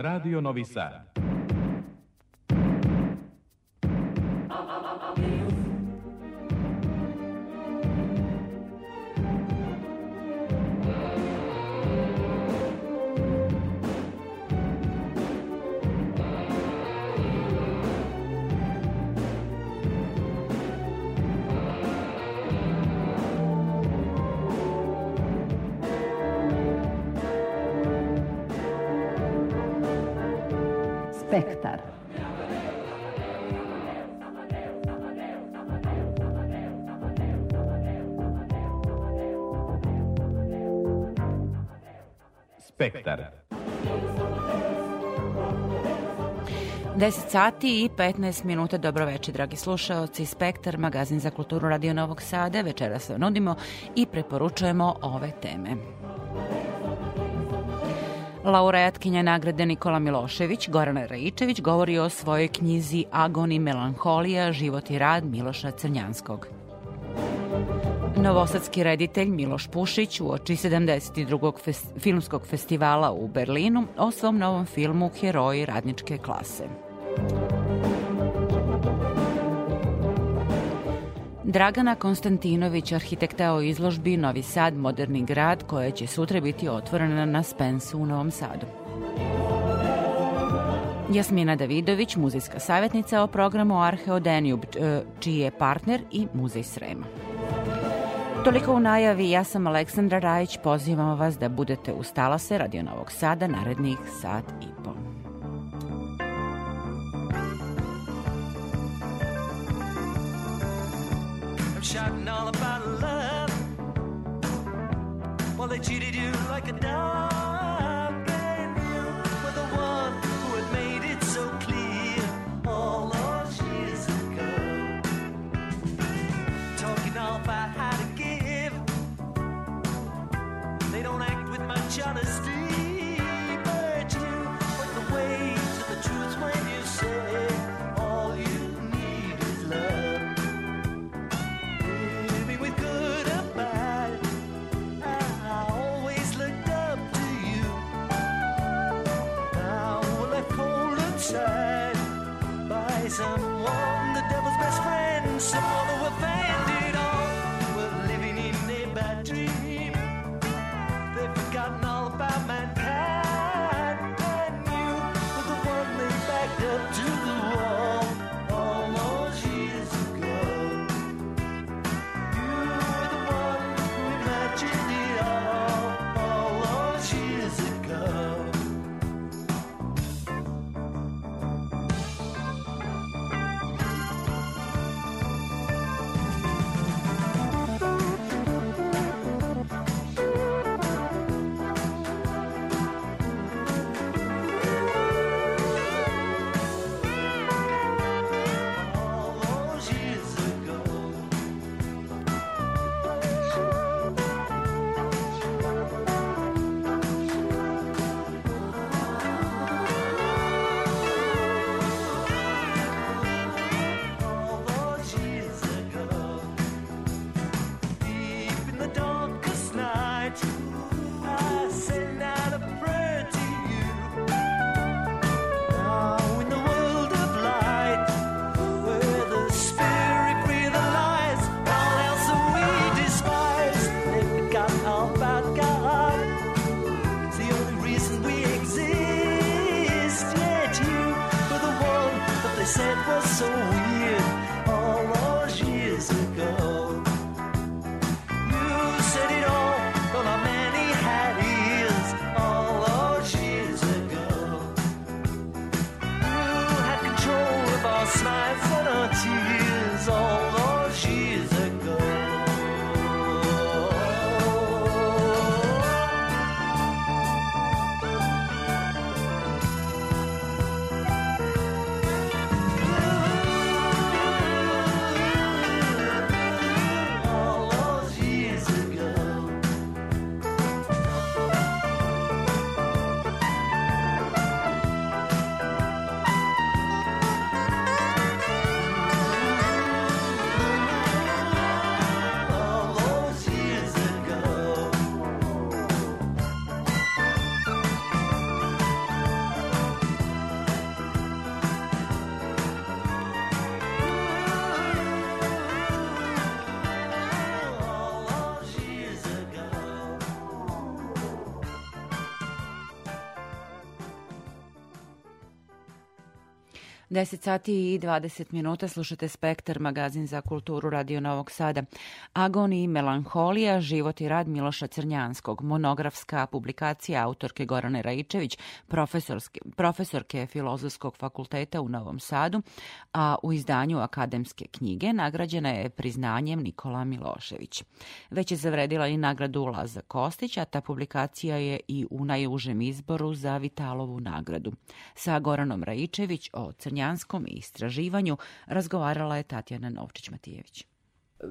Radio Novi Sad. Spektar. 10 sati i 15 minuta. Dobro večer, dragi slušaoci. Spektar, magazin za kulturu Radio Novog Sada. Večeras nudimo i preporučujemo ove teme. Laureatkinja nagrade Nikola Milošević, Gorana Rajičević, govori o svojoj knjizi Agon i melanholija, život i rad Miloša Crnjanskog. Novosadski reditelj Miloš Pušić uoči 72. Fest, filmskog festivala u Berlinu o svom novom filmu Heroji radničke klase. Dragana Konstantinović, arhitekta o izložbi Novi Sad, moderni grad, koja će sutra biti otvorena na Spensu u Novom Sadu. Jasmina Davidović, muzejska savjetnica o programu Arheo Danube, čiji je partner i muzej Srema. Toliko u najavi, ja sam Aleksandra Rajić, pozivamo vas da budete uz talase Radio Novog Sada narednih sat i pol. shouting all about love. Well, they cheated you like a dog, inside by someone, the devil's best friend, someone 10 sati i 20 minuta slušate Spektar, magazin za kulturu Radio Novog Sada. Agoni i melanholija, život i rad Miloša Crnjanskog, monografska publikacija autorke Gorane profesorske, profesorke Filozofskog fakulteta u Novom Sadu, a u izdanju akademske knjige nagrađena je priznanjem Nikola Milošević. Već je zavredila i nagradu Laza Kostić, a ta publikacija je i u najužem izboru za Vitalovu nagradu. Sa Goranom Raičević o Crnjanskom Crnjanskom istraživanju razgovarala je Tatjana Novčić-Matijević.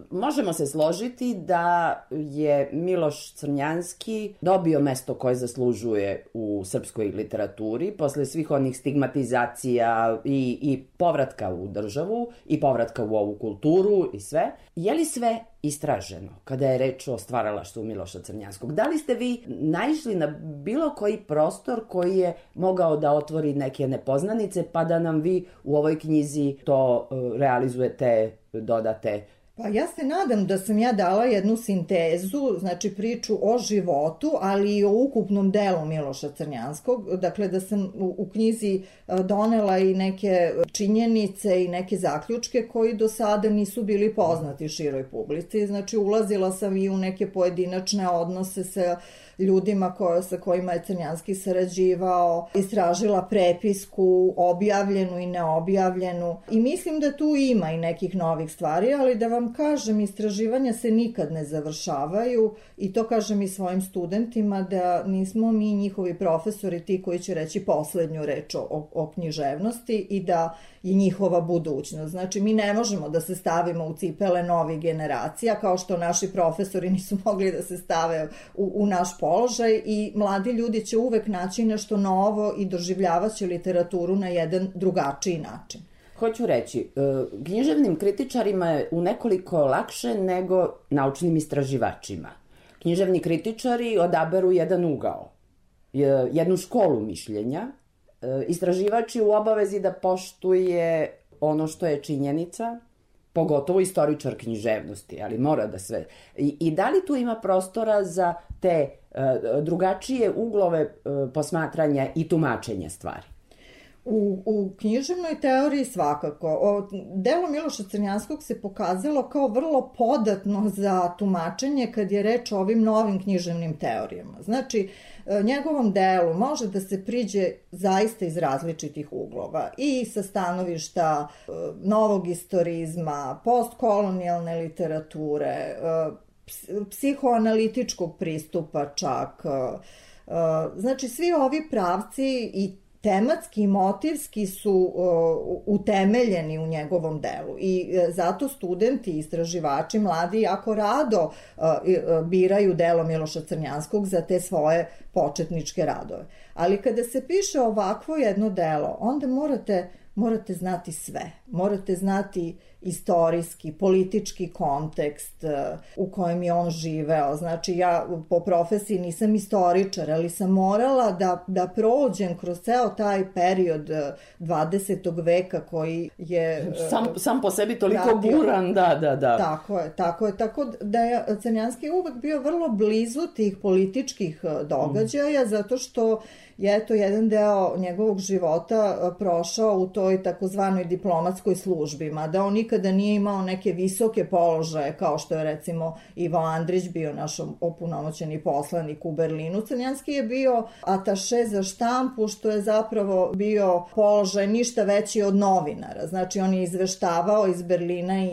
Možemo se složiti da je Miloš Crnjanski dobio mesto koje zaslužuje u srpskoj literaturi posle svih onih stigmatizacija i, i povratka u državu i povratka u ovu kulturu i sve. Je li sve istraženo kada je reč o stvaralaštvu Miloša Crnjanskog? Da li ste vi naišli na bilo koji prostor koji je mogao da otvori neke nepoznanice pa da nam vi u ovoj knjizi to e, realizujete, dodate Pa ja se nadam da sam ja dala jednu sintezu, znači priču o životu, ali i o ukupnom delu Miloša Crnjanskog. Dakle, da sam u, knjizi e, donela i neke činjenice i neke zaključke koji do sada nisu bili poznati široj publici. Znači, ulazila sam i u neke pojedinačne odnose sa ljudima koje, sa kojima je Crnjanski sarađivao, istražila prepisku, objavljenu i neobjavljenu. I mislim da tu ima i nekih novih stvari, ali da vam kažem, istraživanja se nikad ne završavaju i to kažem i svojim studentima da nismo mi njihovi profesori ti koji će reći poslednju reč o, o književnosti i da je njihova budućnost. Znači, mi ne možemo da se stavimo u cipele novih generacija, kao što naši profesori nisu mogli da se stave u, u naš položaj i mladi ljudi će uvek naći nešto novo i doživljavaće literaturu na jedan drugačiji način. Hoću reći, e, književnim kritičarima je u nekoliko lakše nego naučnim istraživačima. Književni kritičari odaberu jedan ugao, jednu školu mišljenja, istraživač je u obavezi da poštuje ono što je činjenica, pogotovo istoričar književnosti, ali mora da sve... I, i da li tu ima prostora za te uh, drugačije uglove uh, posmatranja i tumačenja stvari? U, u književnoj teoriji svakako. O, delo Miloša Crnjanskog se pokazalo kao vrlo podatno za tumačenje kad je reč o ovim novim književnim teorijama. Znači, e, njegovom delu može da se priđe zaista iz različitih uglova i sa stanovišta e, novog istorizma, postkolonijalne literature, e, psihoanalitičkog pristupa čak. Znači, svi ovi pravci i tematski i motivski su uh, utemeljeni u njegovom delu i uh, zato studenti istraživači mladi jako rado uh, biraju delo Miloša Crnjanskog za te svoje početničke radove. Ali kada se piše ovakvo jedno delo, onda morate morate znati sve. Morate znati istorijski, politički kontekst uh, u kojem je on živeo. Znači ja po profesiji nisam istoričar, ali sam morala da, da prođem kroz ceo taj period 20. Uh, veka koji je... Uh, sam, sam po sebi toliko radio. buran, da, da, da. Tako je, tako je. Tako da je Crnjanski uvek bio vrlo blizu tih političkih događaja, mm. zato što je eto jedan deo njegovog života prošao u toj takozvanoj diplomatskoj službi, mada on nikada nije imao neke visoke položaje, kao što je recimo Ivo Andrić bio naš opunomoćeni poslanik u Berlinu. Crnjanski je bio ataše za štampu, što je zapravo bio položaj ništa veći od novinara. Znači, on je izveštavao iz Berlina i,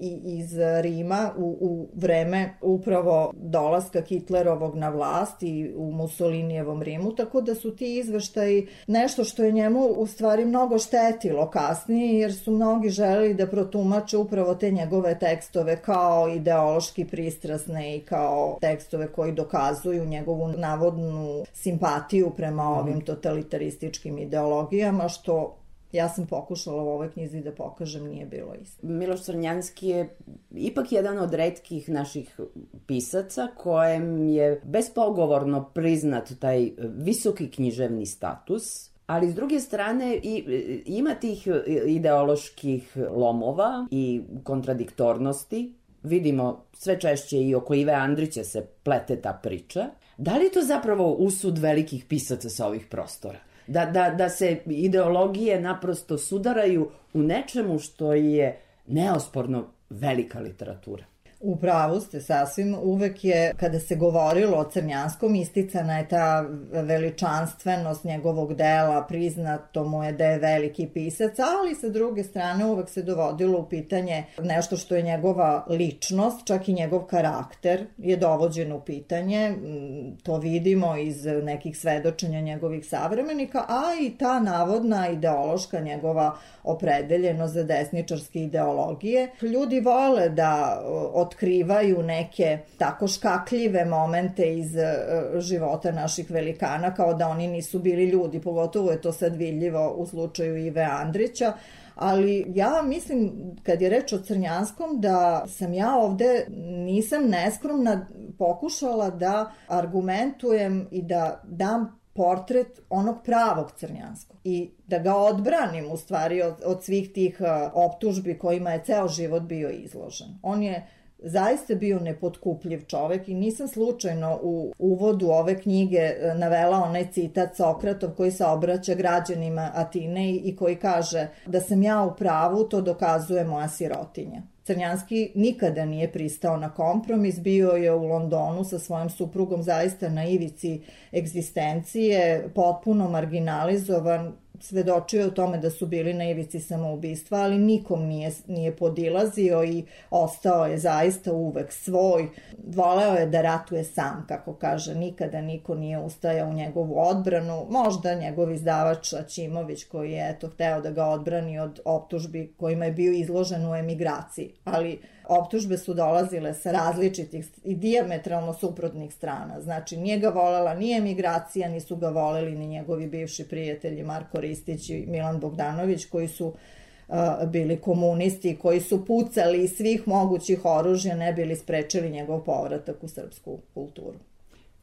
i, iz Rima u, u vreme upravo dolaska Hitlerovog na vlast i u Mussolinijevom Rimu, tako da su su ti izveštaji nešto što je njemu u stvari mnogo štetilo kasnije, jer su mnogi želeli da protumače upravo te njegove tekstove kao ideološki pristrasne i kao tekstove koji dokazuju njegovu navodnu simpatiju prema ovim totalitarističkim ideologijama, što Ja sam pokušala u ovoj knjizi da pokažem, nije bilo isto. Miloš Crnjanski je ipak jedan od redkih naših pisaca kojem je bespogovorno priznat taj visoki književni status, ali s druge strane i, ima tih ideoloških lomova i kontradiktornosti. Vidimo sve češće i oko Ive Andrića se plete ta priča. Da li je to zapravo usud velikih pisaca sa ovih prostora? Da, da, da se ideologije naprosto sudaraju u nečemu što je neosporno velika literatura. U pravu ste sasvim, uvek je, kada se govorilo o Crnjanskom, isticana je ta veličanstvenost njegovog dela, priznato mu je da je veliki pisac, ali sa druge strane uvek se dovodilo u pitanje nešto što je njegova ličnost, čak i njegov karakter je dovođen u pitanje, mm, to vidimo iz nekih svedočenja njegovih savremenika, a i ta navodna ideološka njegova opredeljenost za desničarske ideologije. Ljudi vole da otkrivaju neke tako škakljive momente iz e, života naših velikana, kao da oni nisu bili ljudi, pogotovo je to sad vidljivo u slučaju Ive Andrića, ali ja mislim, kad je reč o Crnjanskom, da sam ja ovde, nisam neskromna, pokušala da argumentujem i da dam portret onog pravog Crnjanskog i da ga odbranim u stvari od, od svih tih uh, optužbi kojima je ceo život bio izložen. On je zaista bio nepotkupljiv čovek i nisam slučajno u uvodu ove knjige e, navela onaj citat Sokratov koji se obraća građanima Atine i koji kaže da sam ja u pravu, to dokazuje moja sirotinja. Crnjanski nikada nije pristao na kompromis, bio je u Londonu sa svojom suprugom zaista na ivici egzistencije, potpuno marginalizovan, svedočio o tome da su bili na ivici samoubistva, ali nikom nije, nije podilazio i ostao je zaista uvek svoj. Voleo je da ratuje sam, kako kaže, nikada niko nije ustajao u njegovu odbranu. Možda njegov izdavač Ačimović koji je eto hteo da ga odbrani od optužbi kojima je bio izložen u emigraciji, ali optužbe su dolazile sa različitih i diametralno suprotnih strana. Znači, nije ga volela ni emigracija, nisu ga voleli ni njegovi bivši prijatelji Marko Ristić i Milan Bogdanović, koji su uh, bili komunisti, koji su pucali iz svih mogućih oružja, ne bili sprečili njegov povratak u srpsku kulturu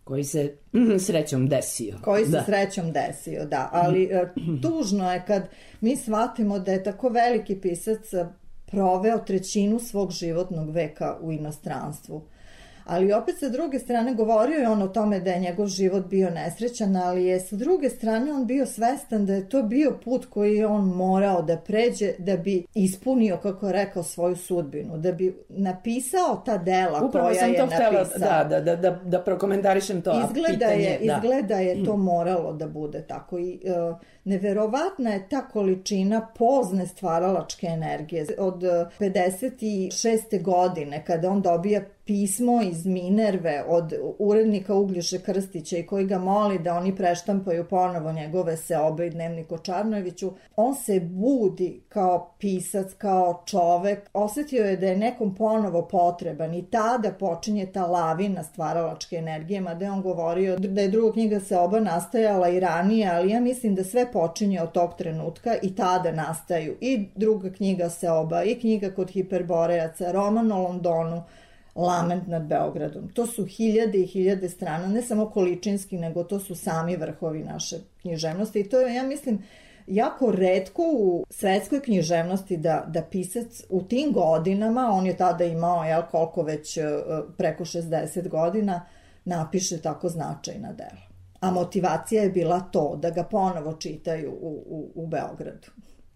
koji se srećom desio. Koji se da. srećom desio, da. Ali uh, tužno je kad mi shvatimo da je tako veliki pisac proveo trećinu svog životnog veka u inostranstvu ali opet sa druge strane govorio je on o tome da je njegov život bio nesrećan, ali je sa druge strane on bio svestan da je to bio put koji je on morao da pređe da bi ispunio, kako je rekao, svoju sudbinu, da bi napisao ta dela Upravo koja sam je to napisao. htela, da, da, da, da, da prokomentarišem to izgleda pitanje. Je, da. izgleda je to moralo da bude tako i uh, neverovatna je ta količina pozne stvaralačke energije. Od 56. godine kada on dobija pismo iz Minerve od urednika Uglješe Krstića i koji ga moli da oni preštampaju ponovo njegove seobe i dnevnik o Čarnojeviću, on se budi kao pisac, kao čovek, osetio je da je nekom ponovo potreban i tada počinje ta lavina stvaralačke energije, mada je on govorio da je druga knjiga seoba nastajala i ranije, ali ja mislim da sve počinje od tog trenutka i tada nastaju i druga knjiga seoba i knjiga kod hiperborejaca, roman o Londonu, lament nad Beogradom. To su hiljade i hiljade strana, ne samo količinski, nego to su sami vrhovi naše književnosti i to je, ja mislim, jako redko u svetskoj književnosti da, da pisac u tim godinama, on je tada imao, jel, koliko već e, preko 60 godina, napiše tako značajna dela. A motivacija je bila to, da ga ponovo čitaju u, u, u Beogradu.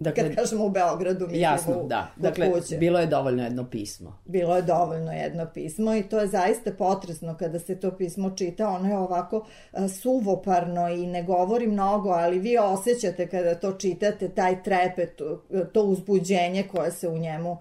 Dakle, Kad kažemo u Beogradu, mislim jasno, u, da. u Dakle, kuće. bilo je dovoljno jedno pismo. Bilo je dovoljno jedno pismo i to je zaista potresno kada se to pismo čita. Ono je ovako a, suvoparno i ne govori mnogo, ali vi osjećate kada to čitate, taj trepet, to, to uzbuđenje koje se u njemu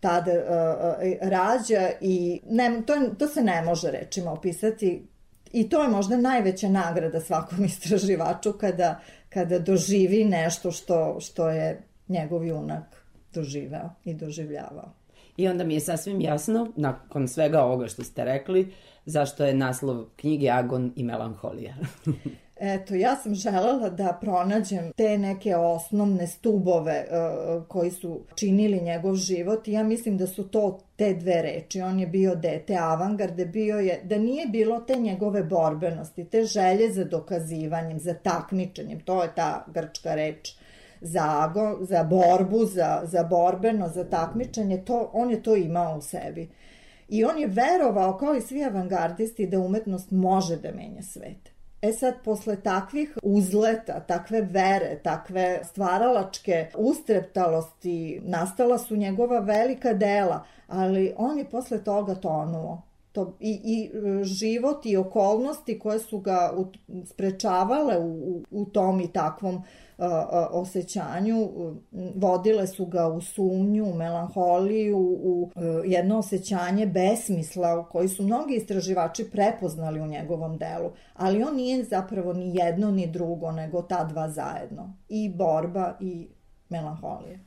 tada uh, rađa i ne, to, to se ne može rečima opisati i to je možda najveća nagrada svakom istraživaču kada, kada doživi nešto što, što je njegov junak doživeo i doživljavao. I onda mi je sasvim jasno, nakon svega ovoga što ste rekli, zašto je naslov knjige Agon i melanholija. Eto, ja sam želela da pronađem te neke osnovne stubove uh, koji su činili njegov život i ja mislim da su to te dve reči. On je bio dete avangarde, bio je, da nije bilo te njegove borbenosti, te želje za dokazivanjem, za takmičenjem, to je ta grčka reč za, za borbu, za, za borbeno, za takmičenje, to, on je to imao u sebi. I on je verovao, kao i svi avangardisti, da umetnost može da menja svet E sad, posle takvih uzleta, takve vere, takve stvaralačke ustreptalosti, nastala su njegova velika dela, ali on je posle toga tonuo. To, i, I život i okolnosti koje su ga sprečavale u, u, u tom i takvom a, osjećanju, vodile su ga u sumnju, u melanholiju, u e, jedno osjećanje besmisla koji su mnogi istraživači prepoznali u njegovom delu, ali on nije zapravo ni jedno ni drugo, nego ta dva zajedno. I borba i melanholija.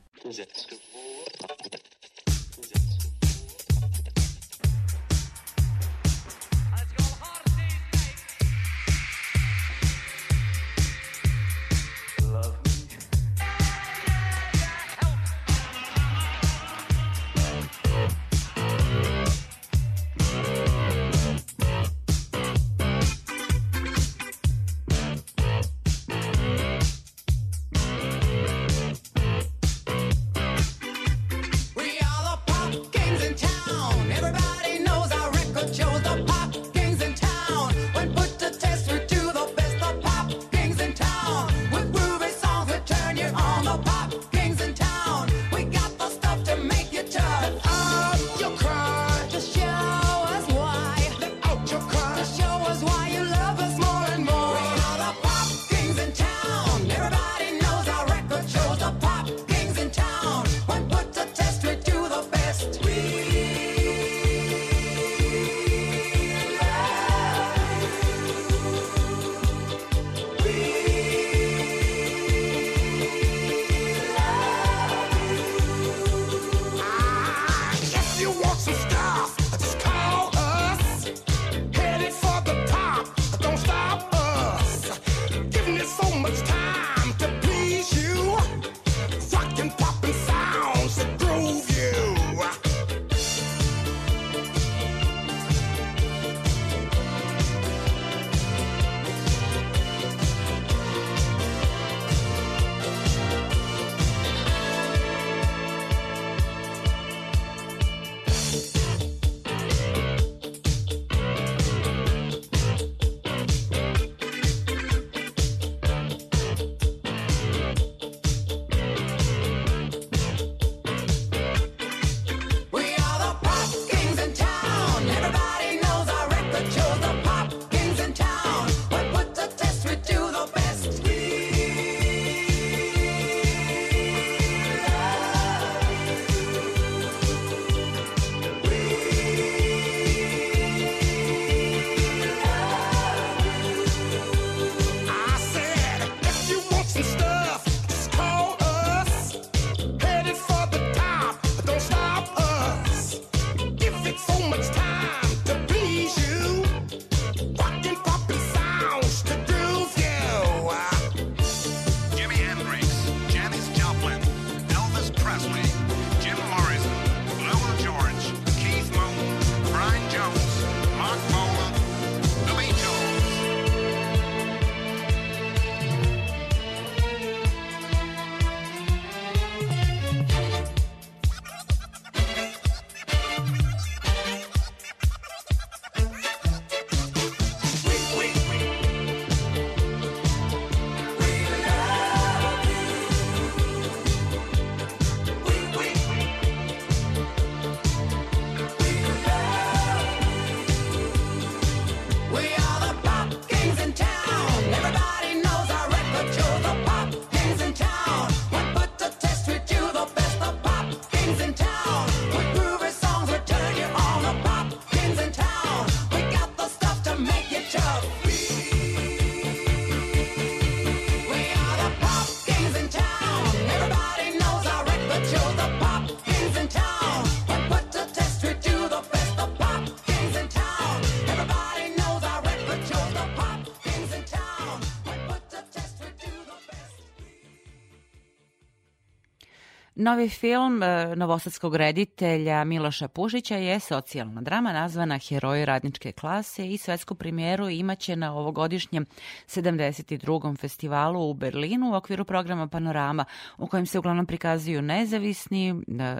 Novi film e, novosadskog reditelja Miloša Pušića je socijalna drama nazvana Heroji radničke klase i svetsku premijeru imaće na ovogodišnjem 72. festivalu u Berlinu u okviru programa Panorama u kojem se uglavnom prikazuju nezavisni, e,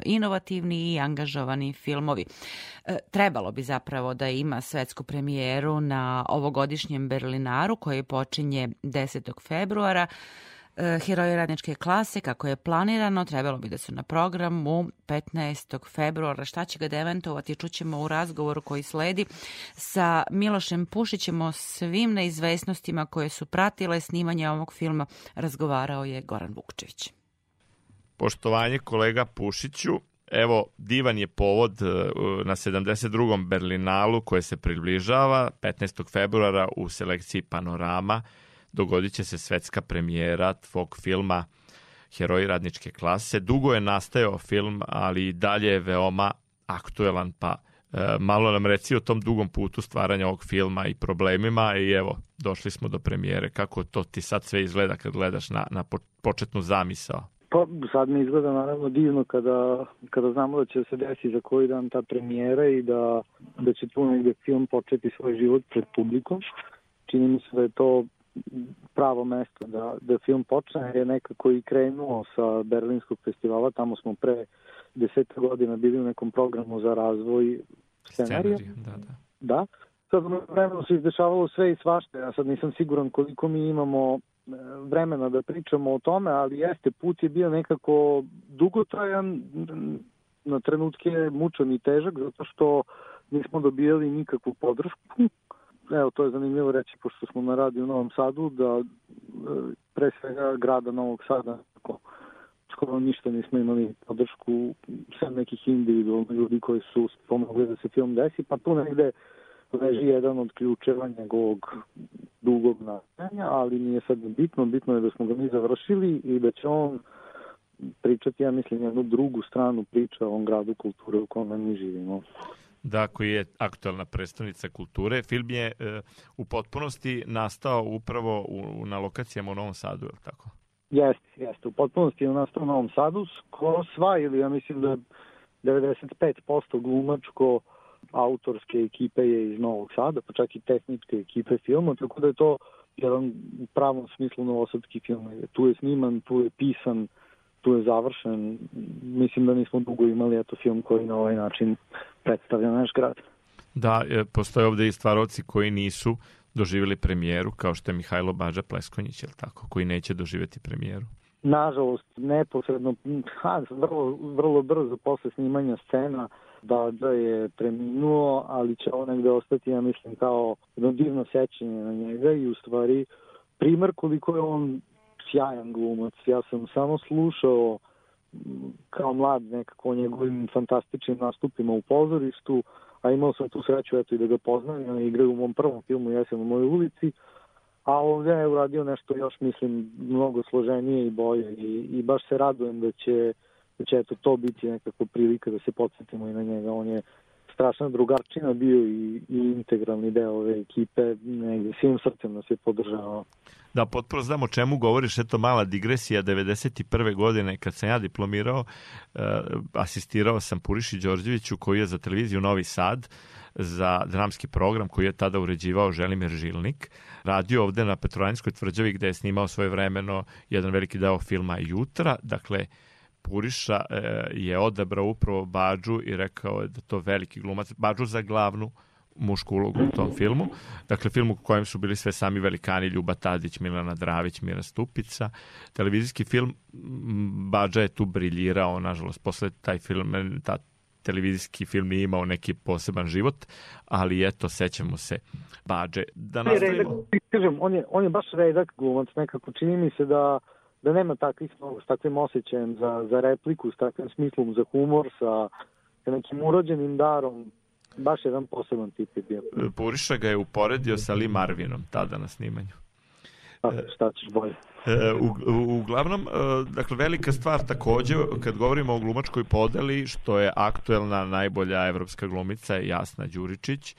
inovativni i angažovani filmovi. E, trebalo bi zapravo da ima svetsku premijeru na ovogodišnjem Berlinaru koji počinje 10. februara E, heroji radničke klase, kako je planirano, trebalo bi da su na programu 15. februara. Šta će ga deventovati, čućemo u razgovoru koji sledi sa Milošem Pušićem o svim neizvesnostima koje su pratile snimanje ovog filma. Razgovarao je Goran Vukčević. Poštovanje kolega Pušiću, Evo, divan je povod e, na 72. Berlinalu koje se približava 15. februara u selekciji Panorama dogodit će se svetska premijera tvog filma Heroji radničke klase. Dugo je nastajao film, ali i dalje je veoma aktuelan, pa e, malo nam reci o tom dugom putu stvaranja ovog filma i problemima i evo, došli smo do premijere. Kako to ti sad sve izgleda kad gledaš na, na početnu zamisao? Pa sad mi izgleda naravno divno kada, kada znamo da će se desiti za koji dan ta premijera i da, da će tu negde film početi svoj život pred publikom. Čini mi se da je to pravo mesto da, da film počne, jer je nekako i krenuo sa Berlinskog festivala, tamo smo pre deseta godina bili u nekom programu za razvoj scenarija. Da, da. Da. Sad vremenu se izdešavalo sve i svašta, ja sad nisam siguran koliko mi imamo e, vremena da pričamo o tome, ali jeste, put je bio nekako dugotrajan, na trenutke mučan i težak, zato što nismo dobijali nikakvu podršku evo, to je zanimljivo reći, pošto smo na radiju u Novom Sadu, da e, pre svega grada Novog Sada, ako skoro ništa nismo imali podršku sve nekih individualnih ljudi koji su pomogli da se film desi, pa tu negde leži jedan od ključeva njegovog dugog nastajanja, ali nije sad bitno, bitno je da smo ga mi završili i da će on pričati, ja mislim, jednu drugu stranu priča o ovom gradu kulture u kome mi živimo da, koji je aktualna predstavnica kulture. Film je e, u potpunosti nastao upravo u, na lokacijama u Novom Sadu, je li tako? Jeste, jeste. U potpunosti je nastao u Novom Sadu. Skoro sva, ili ja mislim da 95% glumačko autorske ekipe je iz Novog Sada, pa čak i tehničke ekipe filma, tako da je to jedan u pravom smislu novosadski film. Tu je sniman, tu je pisan, tu je završen. Mislim da nismo dugo imali eto film koji na ovaj način predstavlja naš grad. Da, e, postoje ovde i stvaroci koji nisu doživjeli premijeru, kao što je Mihajlo Bađa Pleskonjić, je tako, koji neće doživeti premijeru? Nažalost, neposredno, ha, vrlo, vrlo brzo posle snimanja scena, Bađa je preminuo, ali će on negde ostati, ja mislim, kao jedno divno sećanje na njega i u stvari primer koliko je on sjajan glumac. Ja sam samo slušao kao mlad nekako o njegovim fantastičnim nastupima u pozorištu, a imao sam tu sreću eto i da ga poznam, on igrao u mom prvom filmu Jesen u mojoj ulici, a ovdje je uradio nešto još mislim mnogo složenije i bolje i, i baš se radujem da će, da će eto to biti nekako prilika da se podsjetimo i na njega. On je strašna drugarčina bio i, i integralni deo ove ekipe, negde svim srcem nas je podržavao. Da, potpuno znam o čemu govoriš, eto mala digresija, 91. godine kad sam ja diplomirao, uh, asistirao sam Puriši Đorđeviću koji je za televiziju Novi Sad za dramski program koji je tada uređivao Želimir Žilnik, radio ovde na Petrovaranjskoj tvrđavi gde je snimao svoje vremeno jedan veliki deo filma Jutra, dakle Puriša e, je odabrao upravo Bađu i rekao je da to veliki glumac, Bađu za glavnu mušku ulogu u tom filmu. Dakle, film u kojem su bili sve sami velikani, Ljuba Tadić, Milana Dravić, Mira Stupica. Televizijski film, Bađa je tu briljirao, nažalost, posle taj film, ta televizijski film nije imao neki poseban život, ali eto, sećamo se Bađe. Da nastavimo... Kažem, on je, on je baš redak glumac, nekako čini mi se da da nema takvih s takvim osjećajem za, za repliku, s takvim smislom za humor, sa, sa nekim urođenim darom, baš jedan poseban tip je bio. Puriša ga je uporedio sa Lee Marvinom tada na snimanju. Pa, šta ćeš bolje? E, u, u, uglavnom, e, dakle, velika stvar takođe, kad govorimo o glumačkoj podeli, što je aktuelna najbolja evropska glumica Jasna Đuričić,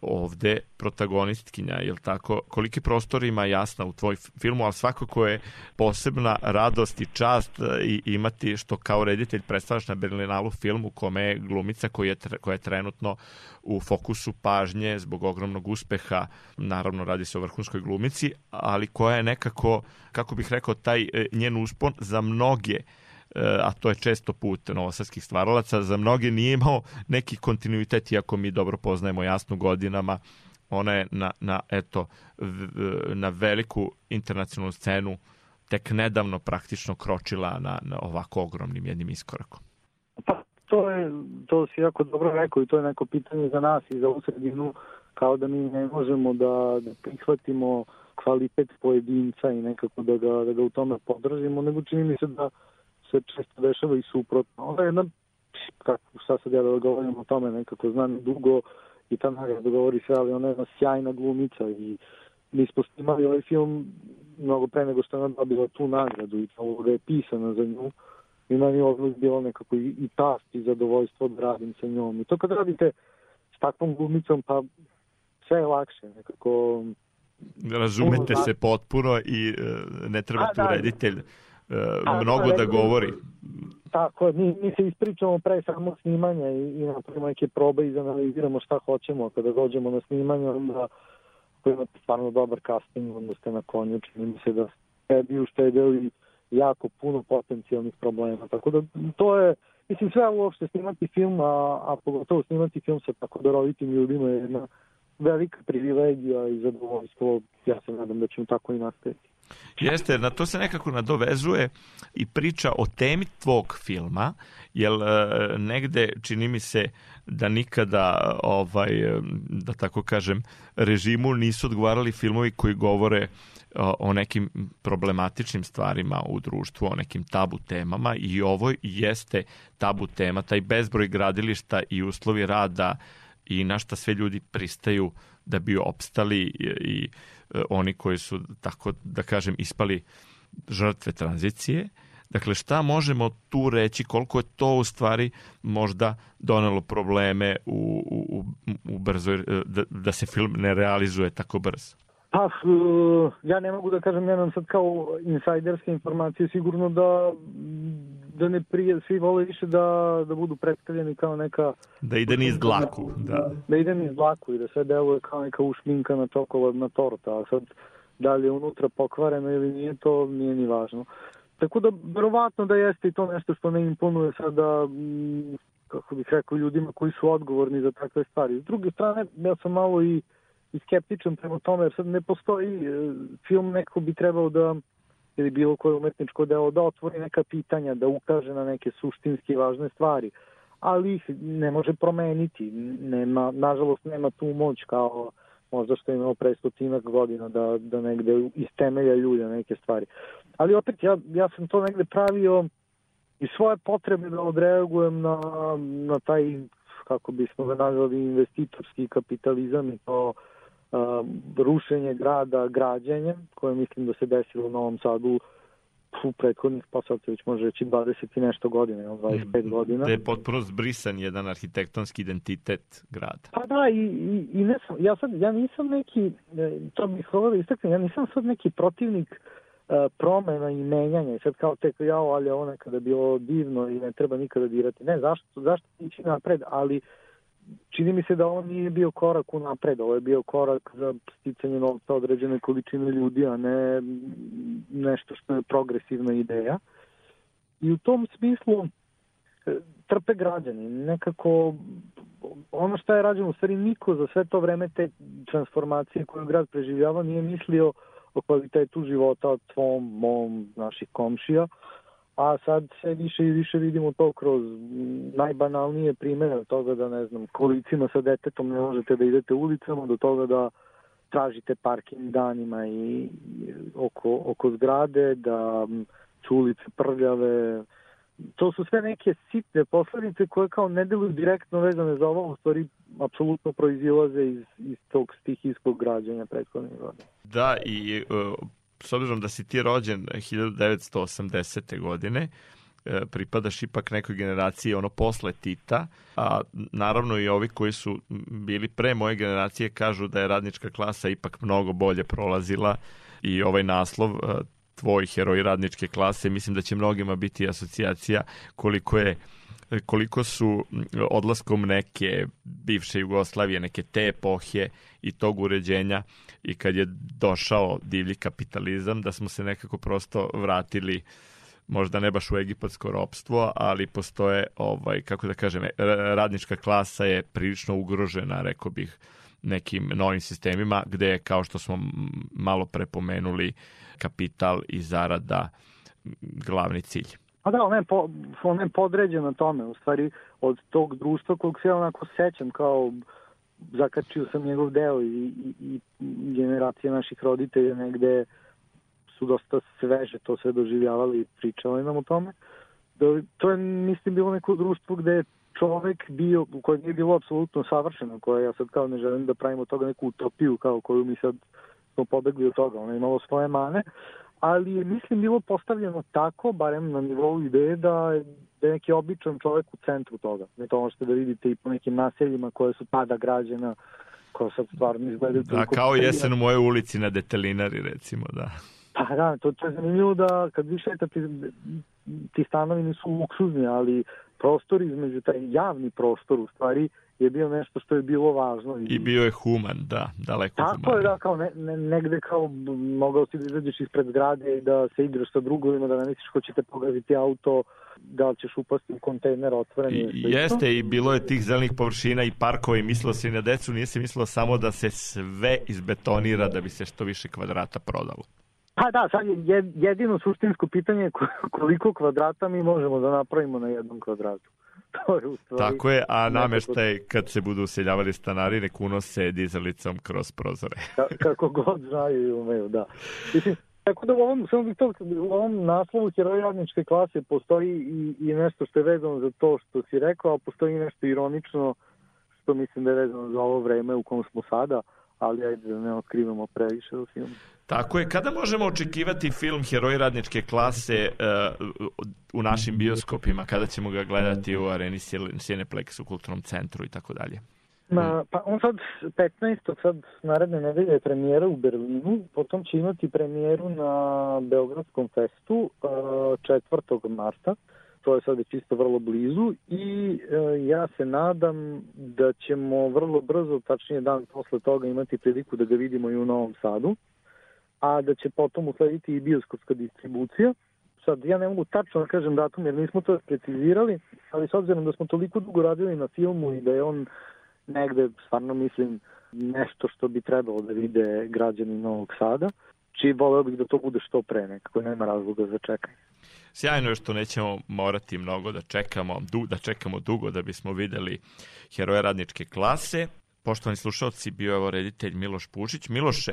ovde protagonistkinja, jel tako? Koliki prostor ima jasna u tvoj filmu, ali svakako je posebna radost i čast e, i imati što kao reditelj predstavljaš na Berlinalu film u kome je glumica koja je, koja je trenutno u fokusu pažnje zbog ogromnog uspeha, naravno radi se o vrhunskoj glumici, ali koja je nekako, kako bih rekao, taj e, njen uspon za mnoge a to je često put novosadskih stvaralaca, za mnoge nije imao neki kontinuitet, iako mi dobro poznajemo jasnu godinama, ona je na, na, eto, na veliku internacionalnu scenu tek nedavno praktično kročila na, na ovako ogromnim jednim iskorakom. Pa, to je, to si jako dobro rekao i to je neko pitanje za nas i za ovu sredinu, kao da mi ne možemo da, da prihvatimo kvalitet pojedinca i nekako da ga, da ga u tome podržimo, nego čini mi se da se često dešava i suprotno. Ona je jedna, kako šta sad ja da govorim o tome, nekako znam dugo i ta nagrada govori sve, ali ona je jedna sjajna glumica i mi smo snimali ovaj film mnogo pre nego što je ona dobila tu nagradu i ta uloga je pisana za nju i meni je bilo nekako i, i tast i zadovoljstvo da radim sa njom. I to kad radite s takvom glumicom, pa sve je lakše, nekako... Razumete se potpuno i uh, ne treba tu da, reditelj uh, mnogo da govori. Tako, mi, mi se ispričamo pre samog snimanja i, i napravimo neke probe i analiziramo šta hoćemo. Kada dođemo na snimanje, onda ako imate stvarno dobar casting, onda ste na konju, čini mi se da ste bi uštedeli jako puno potencijalnih problema. Tako da to je, mislim, sve uopšte snimati film, a, a pogotovo snimati film sa tako darovitim ljudima je jedna velika privilegija i zadovoljstvo. Ja se nadam da ćemo tako i nastaviti. Jeste, na to se nekako nadovezuje i priča o temi tvog filma, jer e, negde čini mi se da nikada ovaj da tako kažem režimu nisu odgovarali filmovi koji govore o, o nekim problematičnim stvarima u društvu, o nekim tabu temama i ovo jeste tabu tema, taj bezbroj gradilišta i uslovi rada i na šta sve ljudi pristaju da bi opstali i, i e, oni koji su, tako da kažem, ispali žrtve tranzicije. Dakle, šta možemo tu reći, koliko je to u stvari možda donelo probleme u, u, u brzoj, e, da, da se film ne realizuje tako brzo? Pa, ja ne mogu da kažem, nemam sad kao insajderske informacije, sigurno da da ne prije, svi vole više da, da budu predstavljeni kao neka... Da ide niz dlaku, da. Da ide niz dlaku i da sve deluje kao neka ušminkana čokoladna torta, a sad da li je unutra pokvareno ili nije, to nije ni važno. Tako da, verovatno da jeste i to nešto što ne imponuje sada, mm, kako bih rekao, ljudima koji su odgovorni za takve stvari. S druge strane, ja sam malo i, i skeptičan prema tome, jer sad ne postoji e, film, neko bi trebao da ili bilo koje umetničko delo da otvori neka pitanja, da ukaže na neke suštinski važne stvari, ali ih ne može promeniti. Nema, nažalost, nema tu moć kao možda što je imao pre stotinak godina da, da negde iz temelja ljulja neke stvari. Ali opet, ja, ja sam to negde pravio i svoje potrebe da odreagujem na, na taj, kako bismo ga nazvali, investitorski kapitalizam i to rušenje grada građenjem, koje mislim da se desilo u Novom Sadu u prethodnih, pa sad se već može reći 20 i nešto godine, 25 mm, godina. Da je potpuno zbrisan jedan arhitektonski identitet grada. Pa da, i, i, i ne sam, ja sad, ja nisam neki, e, to bih hvala da istaknem, ja nisam sad neki protivnik uh, promena i menjanja. Sad kao tek, jao, ali ovo nekada bilo divno i ne treba nikada dirati. Ne, zašto, zašto ići napred, ali uh, čini mi se da on nije bio korak u napred, ovo je bio korak za sticanje novca određene količine ljudi, a ne nešto što je progresivna ideja. I u tom smislu e, trpe građani. Nekako ono što je rađeno, u stvari niko za sve to vreme te transformacije koju grad preživljava nije mislio o kvalitetu života tvom, mom, naših komšija, a sad sve više i više vidimo to kroz najbanalnije primere od toga da, ne znam, kolicima sa detetom ne možete da idete ulicama, do toga da tražite parking danima i oko, oko zgrade, da su ulice prljave, to su sve neke sitne posledice koje kao ne deluju direktno vezane za ovo, u stvari apsolutno proizilaze iz, iz tog stihijskog građanja prethodnih godina. Da, i uh, s obzirom da si ti rođen 1980. godine, e, pripadaš ipak nekoj generaciji ono posle Tita, a naravno i ovi koji su bili pre moje generacije kažu da je radnička klasa ipak mnogo bolje prolazila i ovaj naslov e, tvoj heroj radničke klase, mislim da će mnogima biti asocijacija koliko je koliko su odlaskom neke bivše Jugoslavije, neke te epohe i tog uređenja i kad je došao divlji kapitalizam, da smo se nekako prosto vratili možda ne baš u egipatsko ropstvo, ali postoje, ovaj, kako da kažem, radnička klasa je prilično ugrožena, rekao bih, nekim novim sistemima, gde je, kao što smo malo prepomenuli, kapital i zarada glavni cilj. Pa da, ona je, po, ona je podređena tome, u stvari, od tog društva kog se ja onako sećam kao zakačio sam njegov deo i, i, i generacije naših roditelja negde su dosta sveže to sve doživljavali i pričali nam o tome. Da, to je, mislim, bilo neko društvo gde je čovek bio, u kojem nije bilo apsolutno savršeno, koje ja sad kao ne želim da pravimo toga neku utopiju kao koju mi sad smo pobegli od toga. Ono je imalo svoje mane, ali je, mislim, bilo postavljeno tako, barem na nivou ideje, da je, da je neki običan čovek u centru toga. Ne to možete da vidite i po nekim naseljima koje su tada građena, koja sad stvarno izgledaju... Da, kao jesen u moje ulici na Detelinari, recimo, da. Pa da, to, to je zanimljivo da kad vi šetate, ti stanovi nisu luksuzni, ali prostor između, taj javni prostor u stvari je bio nešto što je bilo važno. I, I bio je human, da, daleko Tako human. Tako je, da, kao ne, ne, negde kao mogao si da izađeš ispred zgrade i da se igraš sa drugovima, da ne misliš ko će te pogaziti auto, da li ćeš upasti u kontejner otvoren. I, jeste, i bilo je tih zelenih površina i parkova i mislilo se i na decu, nije se mislilo samo da se sve izbetonira da bi se što više kvadrata prodalo. Pa da, sad je jedino suštinsko pitanje je koliko kvadrata mi možemo da napravimo na jednom kvadratu. To je u stvari... Tako je, a nameštaj kad se budu useljavali stanari nek unose dizalicom kroz prozore. Ka, kako god znaju i umeju, da. Mislim, tako da u ovom, samo bih to, u ovom naslovu heroj radničke klase postoji i, i nešto što je vezano za to što si rekao, a postoji nešto ironično što mislim da je vezano za ovo vreme u kom smo sada, ali ajde da ne otkrivamo previše u filmu. Tako je. Kada možemo očekivati film Heroji radničke klase uh, u našim bioskopima? Kada ćemo ga gledati u areni Cineplex u kulturnom centru i tako dalje? Ma, pa on sad 15. sad naredne nedelje je premijera u Berlinu, potom će imati premijeru na Beogradskom festu uh, 4. marta, to je sad čisto vrlo blizu i uh, ja se nadam da ćemo vrlo brzo, tačnije dan posle toga imati priliku da ga vidimo i u Novom Sadu a da će potom uslediti i bioskopska distribucija. Sad, ja ne mogu tačno da kažem datum jer nismo to precizirali, ali s obzirom da smo toliko dugo radili na filmu i da je on negde, stvarno mislim, nešto što bi trebalo da vide građani Novog Sada, či voleo bih da to bude što pre, nekako nema razloga za čekanje. Sjajno je što nećemo morati mnogo da čekamo, du, da čekamo dugo da bismo videli heroje radničke klase. Poštovani slušalci, bio je ovo reditelj Miloš Pušić. Miloše,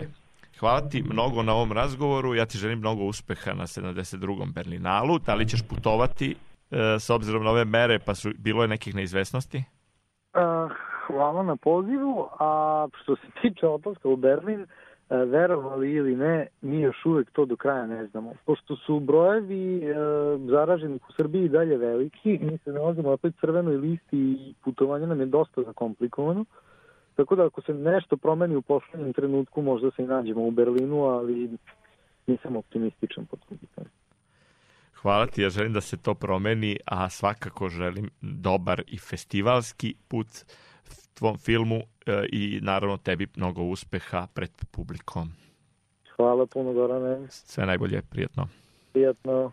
Hvala ti mnogo na ovom razgovoru, ja ti želim mnogo uspeha na 72. Berlinalu. Da li ćeš putovati e, s obzirom na ove mere, pa su, bilo je nekih neizvesnosti? Uh, hvala na pozivu, a što se tiče odlaska u Berlin, uh, verovali ili ne, mi još uvek to do kraja ne znamo. Pošto su brojevi uh, zaraženih u Srbiji dalje veliki, mi se nalazimo opet crvenoj listi i putovanje nam je dosta zakomplikovano. Tako da ako se nešto promeni u poslednjem trenutku, možda se i nađemo u Berlinu, ali nisam optimističan po tom pitanju. Hvala ti, ja želim da se to promeni, a svakako želim dobar i festivalski put tvom filmu e, i naravno tebi mnogo uspeha pred publikom. Hvala puno, Gorane. Sve najbolje, prijatno. Prijatno.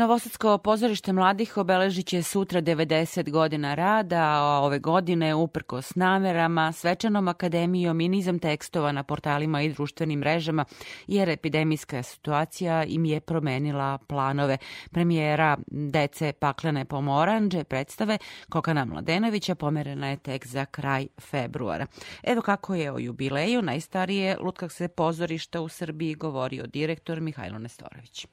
Novosadsko pozorište mladih obeležit će sutra 90 godina rada, a ove godine, uprko s namerama, svečanom akademijom i nizom tekstova na portalima i društvenim mrežama, jer epidemijska situacija im je promenila planove. Premijera Dece paklene pomoranđe predstave Kokana Mladenovića pomerena je tek za kraj februara. Evo kako je o jubileju najstarije Lutkakse pozorišta u Srbiji govorio direktor Mihajlo Nestorović.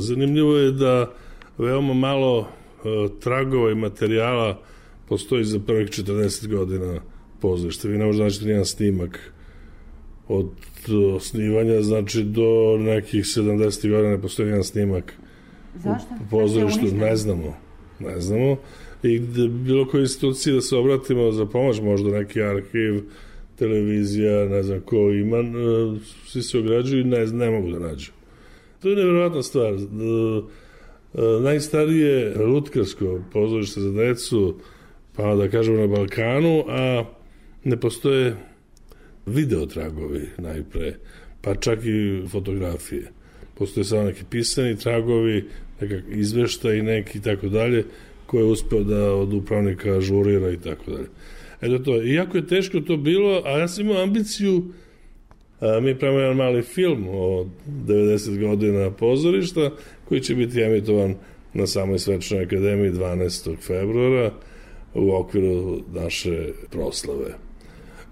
Zanimljivo je da veoma malo e, tragova i materijala postoji za prvih 40 godina pozorišta. Vi ne možete naći nijedan snimak od osnivanja, znači do nekih 70. godina ne postoji jedan snimak Zašto? u pozorištu, ne znamo. Ne znamo. I da bilo koje institucije da se obratimo za pomoć, možda neki arhiv, televizija, ne znam ko ima, e, svi se ograđuju i ne, ne mogu da nađu. To je nevjerojatna stvar. E, e, Najstarije lutkarsko pozorište za decu, pa da kažemo na Balkanu, a ne postoje videotragovi najpre, pa čak i fotografije. Postoje samo neki pisani tragovi, nekak i neki tako dalje, koje je uspeo da od upravnika žurira i tako dalje. Eto to, iako je teško to bilo, a ja sam imao ambiciju A, mi pravimo jedan mali film o 90 godina pozorišta koji će biti emitovan na samoj svečanoj akademiji 12. februara u okviru naše proslave.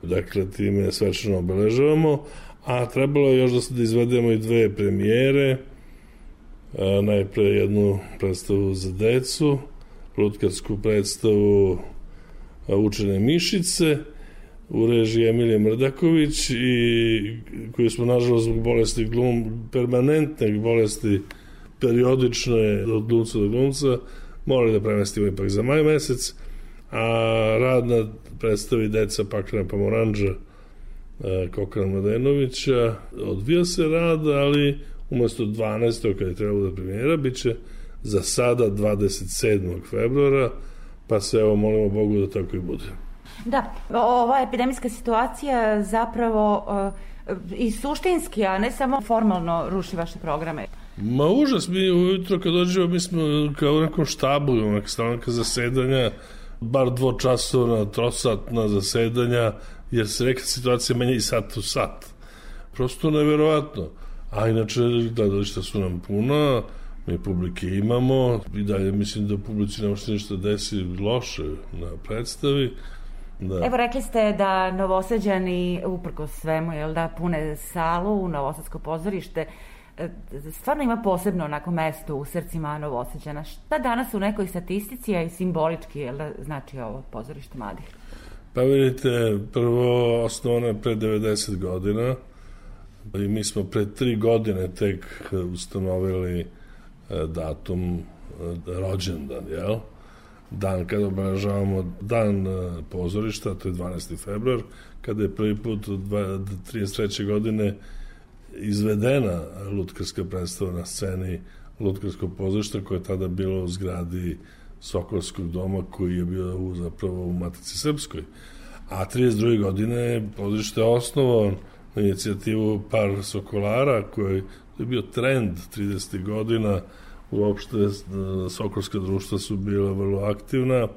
Dakle, time svečano obeležavamo, a trebalo je još da, da izvedemo i dve premijere, a, najpre jednu predstavu za decu, lutkarsku predstavu Učene mišice, u režiji Emilije Mrdaković i koju smo nažalost zbog bolesti glum, permanentne bolesti periodične od glumca do glumca morali da premestimo ipak za maj mesec a rad na predstavi Deca Paklena Pomoranđa e, Kokana Mladenovića odvija se rad ali umesto 12. kada je trebalo da premijera bit će za sada 27. februara pa se evo molimo Bogu da tako i bude. Da, ova epidemijska situacija zapravo uh, i suštinski, a ne samo formalno ruši vaše programe. Ma užas, mi ujutro kad dođemo, mi smo kao u nekom štabu, imamo neka stanka zasedanja, bar dvočasovna, trosatna zasedanja, jer se neka situacija menja i sat u sat. Prosto neverovatno. A inače, gledališta su nam puna, mi publike imamo i dalje mislim da u publici ne može ništa desi loše na predstavi. Da. Evo rekli ste da Novosađani, uprko svemu, jel da, pune salu u Novosadsko pozorište, e, stvarno ima posebno onako mesto u srcima Novosađana. Šta danas u nekoj statistici, a i simbolički, jel da, znači ovo pozorište mladih? Pa vidite, prvo osnovano je pre 90 godina i mi smo pre tri godine tek ustanovili e, datum e, rođendan, jel? Dan kada obeležavamo dan e, pozorišta, to je 12. februar, kada je prvi put od 33. godine izvedena lutkarska predstava na sceni lutkarskog pozorišta koje je tada bilo u zgradi Sokolskog doma koji je bio u, zapravo u Matici Srpskoj. A 32. godine pozorište je osnovan na inicijativu par Sokolara koji je bio trend 30. godina uopšte e, Sokolska društva su bila vrlo aktivna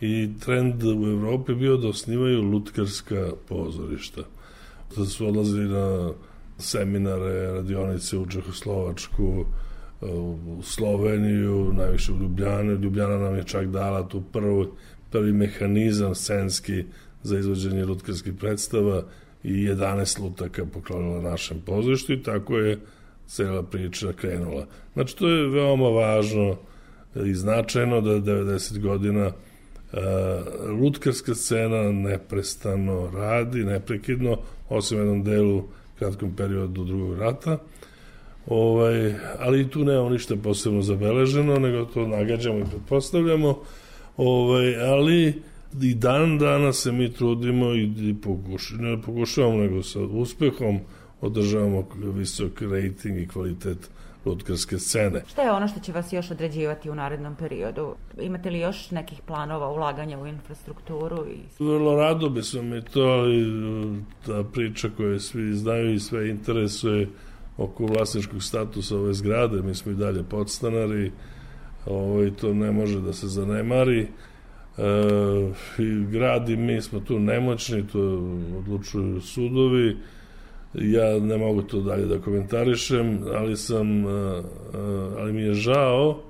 i trend u Evropi bio da osnivaju lutkarska pozorišta. Da su odlazili na seminare, radionice u Čehoslovačku, e, u Sloveniju, najviše u Ljubljane. Ljubljana nam je čak dala tu prvi, prvi mehanizam scenski za izvođenje lutkarskih predstava i 11 lutaka poklonila našem pozorištu i tako je cela priča krenula. Znači, to je veoma važno i značajno da 90 godina uh, lutkarska scena neprestano radi, neprekidno, osim jednom delu kratkom periodu drugog rata. Ovaj, ali i tu nemamo ništa posebno zabeleženo, nego to nagađamo i pretpostavljamo. Ovaj, ali i dan dana se mi trudimo i, i pokuš, ne pokušavamo, nego sa uspehom održavamo visok rating i kvalitet lutkarske scene. Šta je ono što će vas još određivati u narednom periodu? Imate li još nekih planova ulaganja u infrastrukturu? I... Vrlo rado bi smo mi to, ali ta priča koju svi znaju i sve interesuje, oko vlasničkog statusa ove zgrade, mi smo i dalje podstanari, ovaj, to ne može da se zanemari. E, i grad i mi smo tu nemoćni, to odlučuju sudovi, ja ne mogu to dalje da komentarišem, ali sam, e, e, ali mi je žao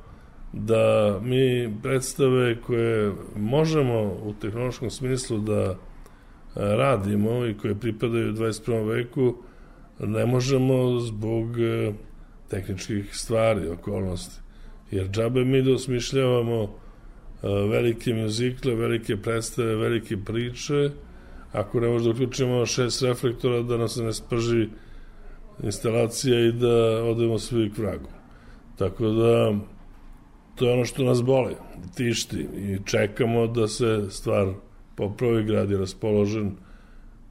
da mi predstave koje možemo u tehnološkom smislu da radimo i koje pripadaju 21. veku ne možemo zbog e, tehničkih stvari, okolnosti. Jer džabe mi da osmišljavamo e, velike muzikle, velike predstave, velike priče, ako ne možda uključimo šest reflektora da nas ne sprži instalacija i da odemo svi k vragu. Tako da to je ono što nas boli, tišti i čekamo da se stvar popravi, grad je raspoložen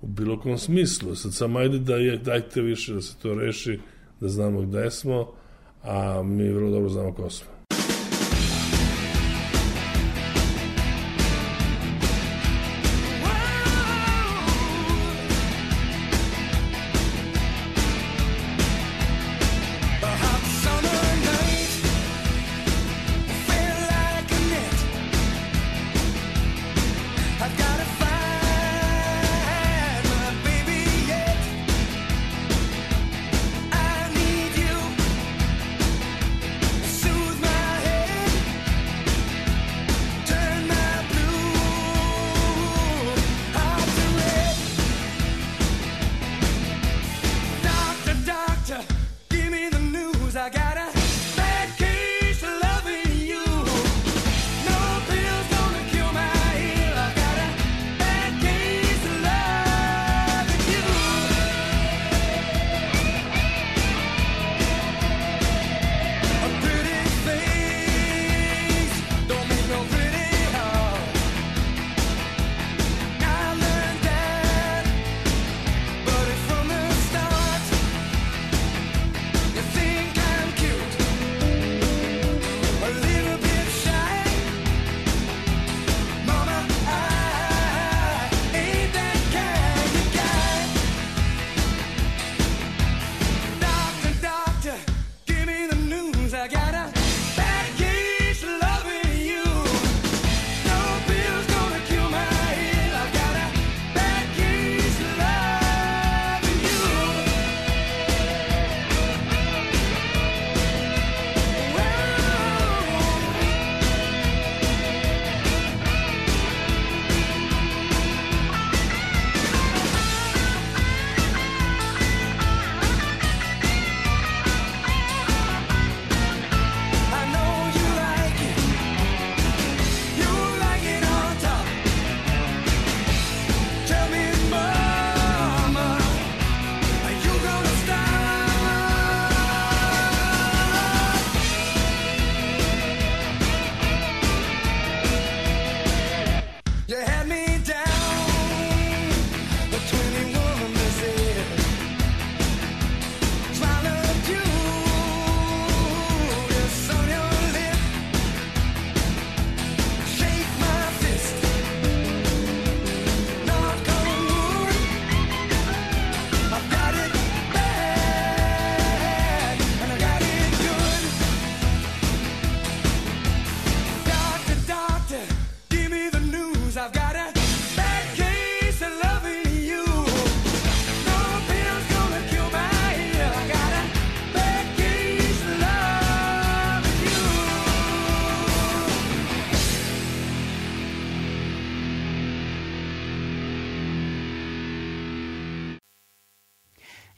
u bilo kom smislu. Sad sam ajde da je, dajte više da se to reši, da znamo gde smo, a mi vrlo dobro znamo ko smo.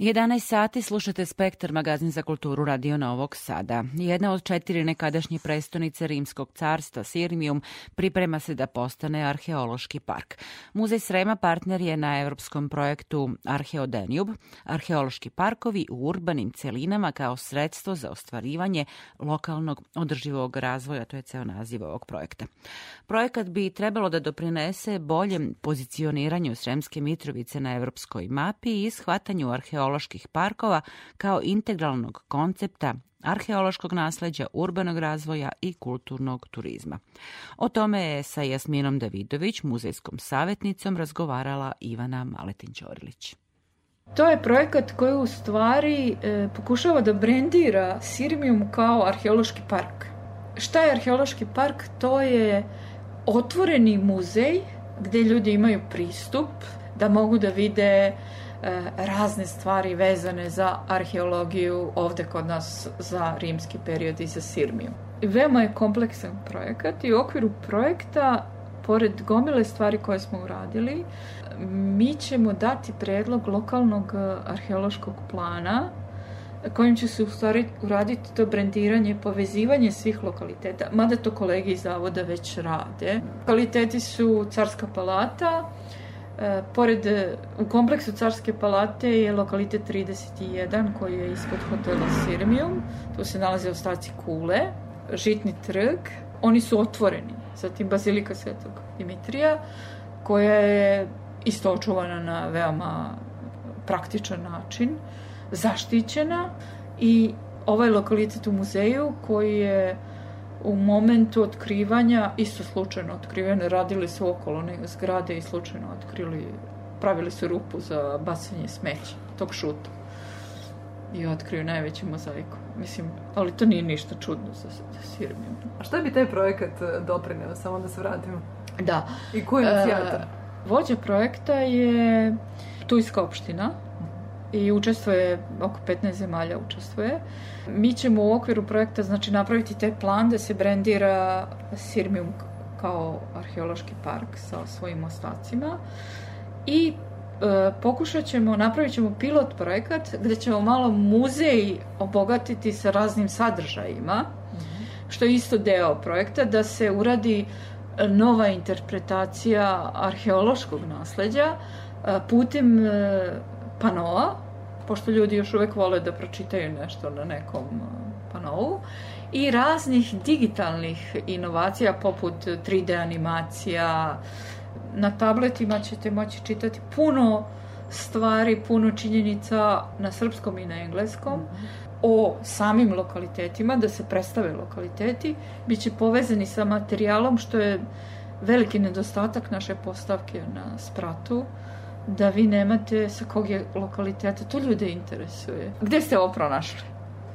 11 sati slušate Spektar, magazin za kulturu Radio Novog Sada. Jedna od četiri nekadašnje prestonice Rimskog carstva, Sirmium, priprema se da postane arheološki park. Muzej Srema partner je na evropskom projektu Arheodenjub, arheološki parkovi u urbanim celinama kao sredstvo za ostvarivanje lokalnog održivog razvoja, to je ceo naziv ovog projekta. Projekat bi trebalo da doprinese boljem pozicioniranju Sremske Mitrovice na evropskoj mapi i shvatanju arheoloških parkova kao integralnog koncepta arheološkog nasleđa, urbanog razvoja i kulturnog turizma. O tome je sa Jasminom Davidović, muzejskom savjetnicom, razgovarala Ivana Maletin-Ćorilić. To je projekat koji u stvari e, pokušava da brendira Sirmijum kao arheološki park. Šta je arheološki park? To je otvoreni muzej gde ljudi imaju pristup da mogu da vide e, razne stvari vezane za arheologiju ovde kod nas za rimski period i za Sirmiju. Veoma je kompleksan projekat i u okviru projekta, pored gomile stvari koje smo uradili, mi ćemo dati predlog lokalnog arheološkog plana kojim će se uraditi to brendiranje, povezivanje svih lokaliteta, mada to kolege iz zavoda već rade. Lokaliteti su Carska palata, e, pored, u kompleksu Carske palate je lokalitet 31 koji je ispod hotela Sirmium, tu se nalaze ostaci kule, Žitni trg, oni su otvoreni, zatim Bazilika Svetog Dimitrija, koja je isto očuvana na veoma praktičan način, zaštićena i ovaj lokalitet u muzeju koji je u momentu otkrivanja, isto slučajno otkrivene, radili su okolo neke zgrade i slučajno otkrili, pravili su rupu za bacanje smeća, tog šuta. I otkriju najveću mozaiku. Mislim, ali to nije ništa čudno za, za Sirmiju. A šta bi taj projekat e, doprineo, samo da se vratimo? Da. I ko je inicijator? E, vođa projekta je Tujska opština i učestvuje, oko 15 zemalja učestvuje. Mi ćemo u okviru projekta znači, napraviti taj plan da se brendira Sirmium kao arheološki park sa svojim ostacima i e, pokušat ćemo, napravit ćemo pilot projekat gde ćemo malo muzej obogatiti sa raznim sadržajima, što je isto deo projekta, da se uradi nova interpretacija arheološkog nasleđa e, putem e, panoa, pošto ljudi još uvek vole da pročitaju nešto na nekom panovu, i raznih digitalnih inovacija poput 3D animacija. Na tabletima ćete moći čitati puno stvari, puno činjenica na srpskom i na engleskom. O samim lokalitetima, da se predstave lokaliteti, bit će povezani sa materijalom, što je veliki nedostatak naše postavke na spratu, da vi nemate sa kog je lokaliteta, to ljude interesuje. Gde ste ovo pronašli?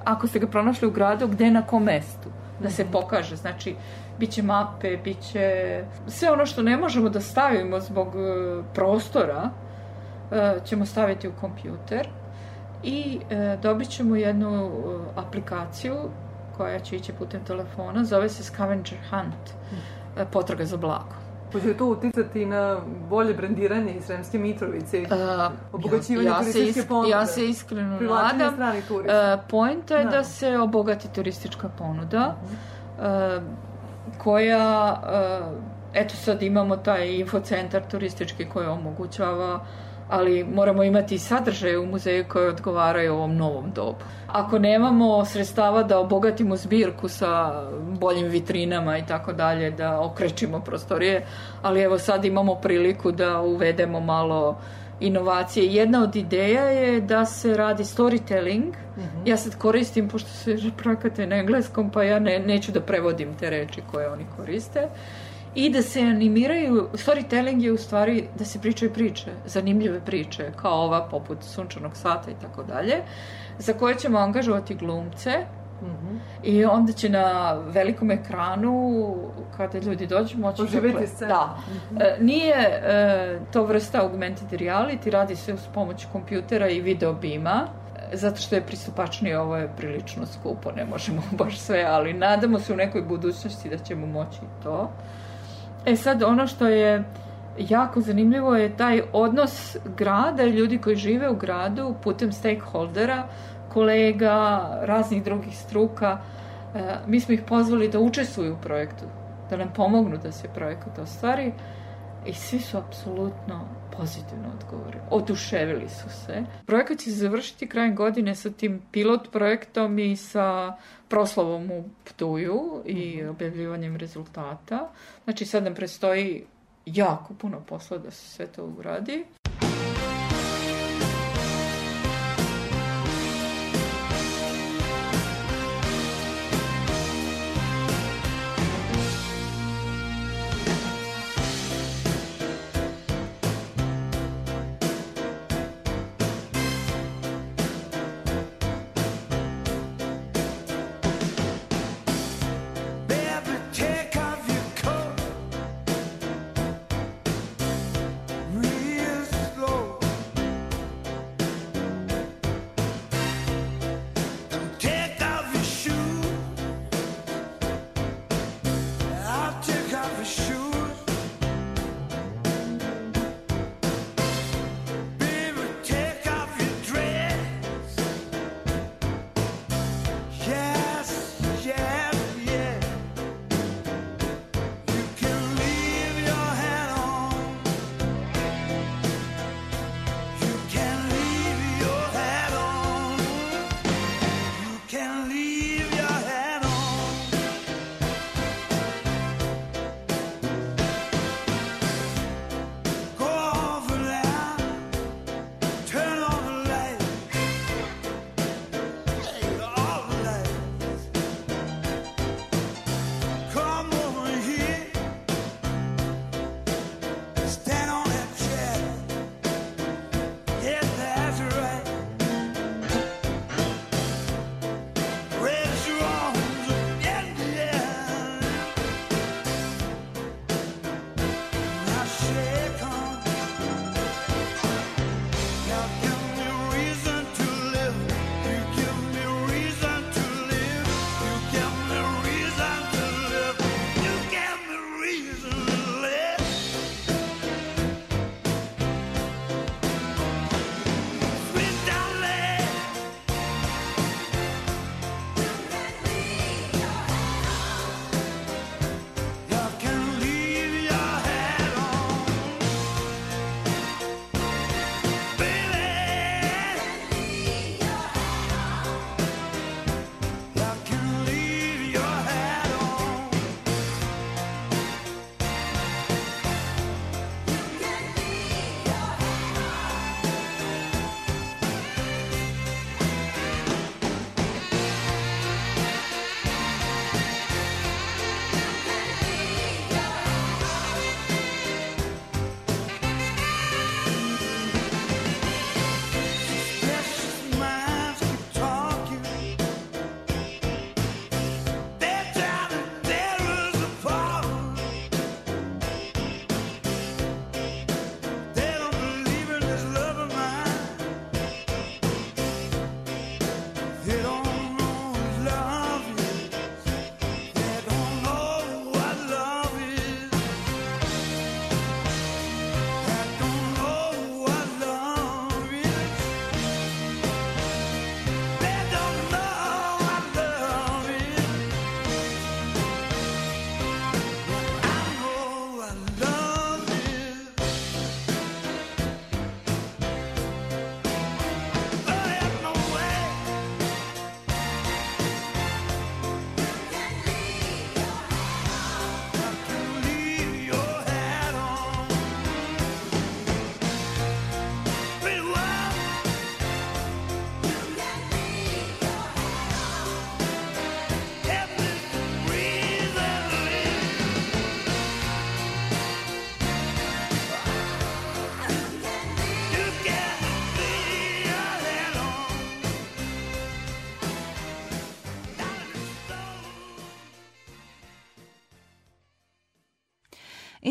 Ako ste ga pronašli u gradu, gde na kom mestu? Da se pokaže, znači, bit će mape, bit će... Sve ono što ne možemo da stavimo zbog e, prostora, e, ćemo staviti u kompjuter i e, dobit ćemo jednu aplikaciju koja će ići putem telefona, zove se Scavenger Hunt, e, potraga za blago. Hoće to uticati na bolje brendiranje iz Sremske Mitrovice i obogaćivanje ja, ja turističke isk- ponude? Ja se iskreno nadam. stranih turista. E, Poenta je da. Da. se obogati turistička ponuda, e, koja, e, eto sad imamo taj infocentar turistički koji omogućava ali moramo imati sadržaje u muzeju koje odgovaraju ovom novom dobu. Ako nemamo sredstava da obogatimo zbirku sa boljim vitrinama i tako dalje, da okrećimo prostorije, ali evo sad imamo priliku da uvedemo malo inovacije. Jedna od ideja je da se radi storytelling. Ja sad koristim, pošto se projekat je na engleskom, pa ja ne, neću da prevodim te reči koje oni koriste. I da se animiraju, storytelling je u stvari da se pričaju priče, zanimljive priče, kao ova poput Sunčanog sata i tako dalje, za koje ćemo angažovati glumce, I onda će na velikom ekranu, kada ljudi dođu, moći ple- scenu. Da. E, nije e, to vrsta augmented reality, radi se uz pomoć kompjutera i video bima, e, zato što je pristupačnije, ovo je prilično skupo, ne možemo baš sve, ali nadamo se u nekoj budućnosti da ćemo moći to. E sad, ono što je jako zanimljivo je taj odnos grada i ljudi koji žive u gradu putem stakeholdera, kolega, raznih drugih struka. E, mi smo ih pozvali da učestvuju u projektu, da nam pomognu da se projekat ostvari i svi su apsolutno pozitivno odgovorili. Oduševili su se. Projekat će završiti krajem godine sa tim pilot projektom i sa proslavom u Ptuju i objavljivanjem rezultata. Znači sad nam predstoji jako puno posla da se sve to uradi.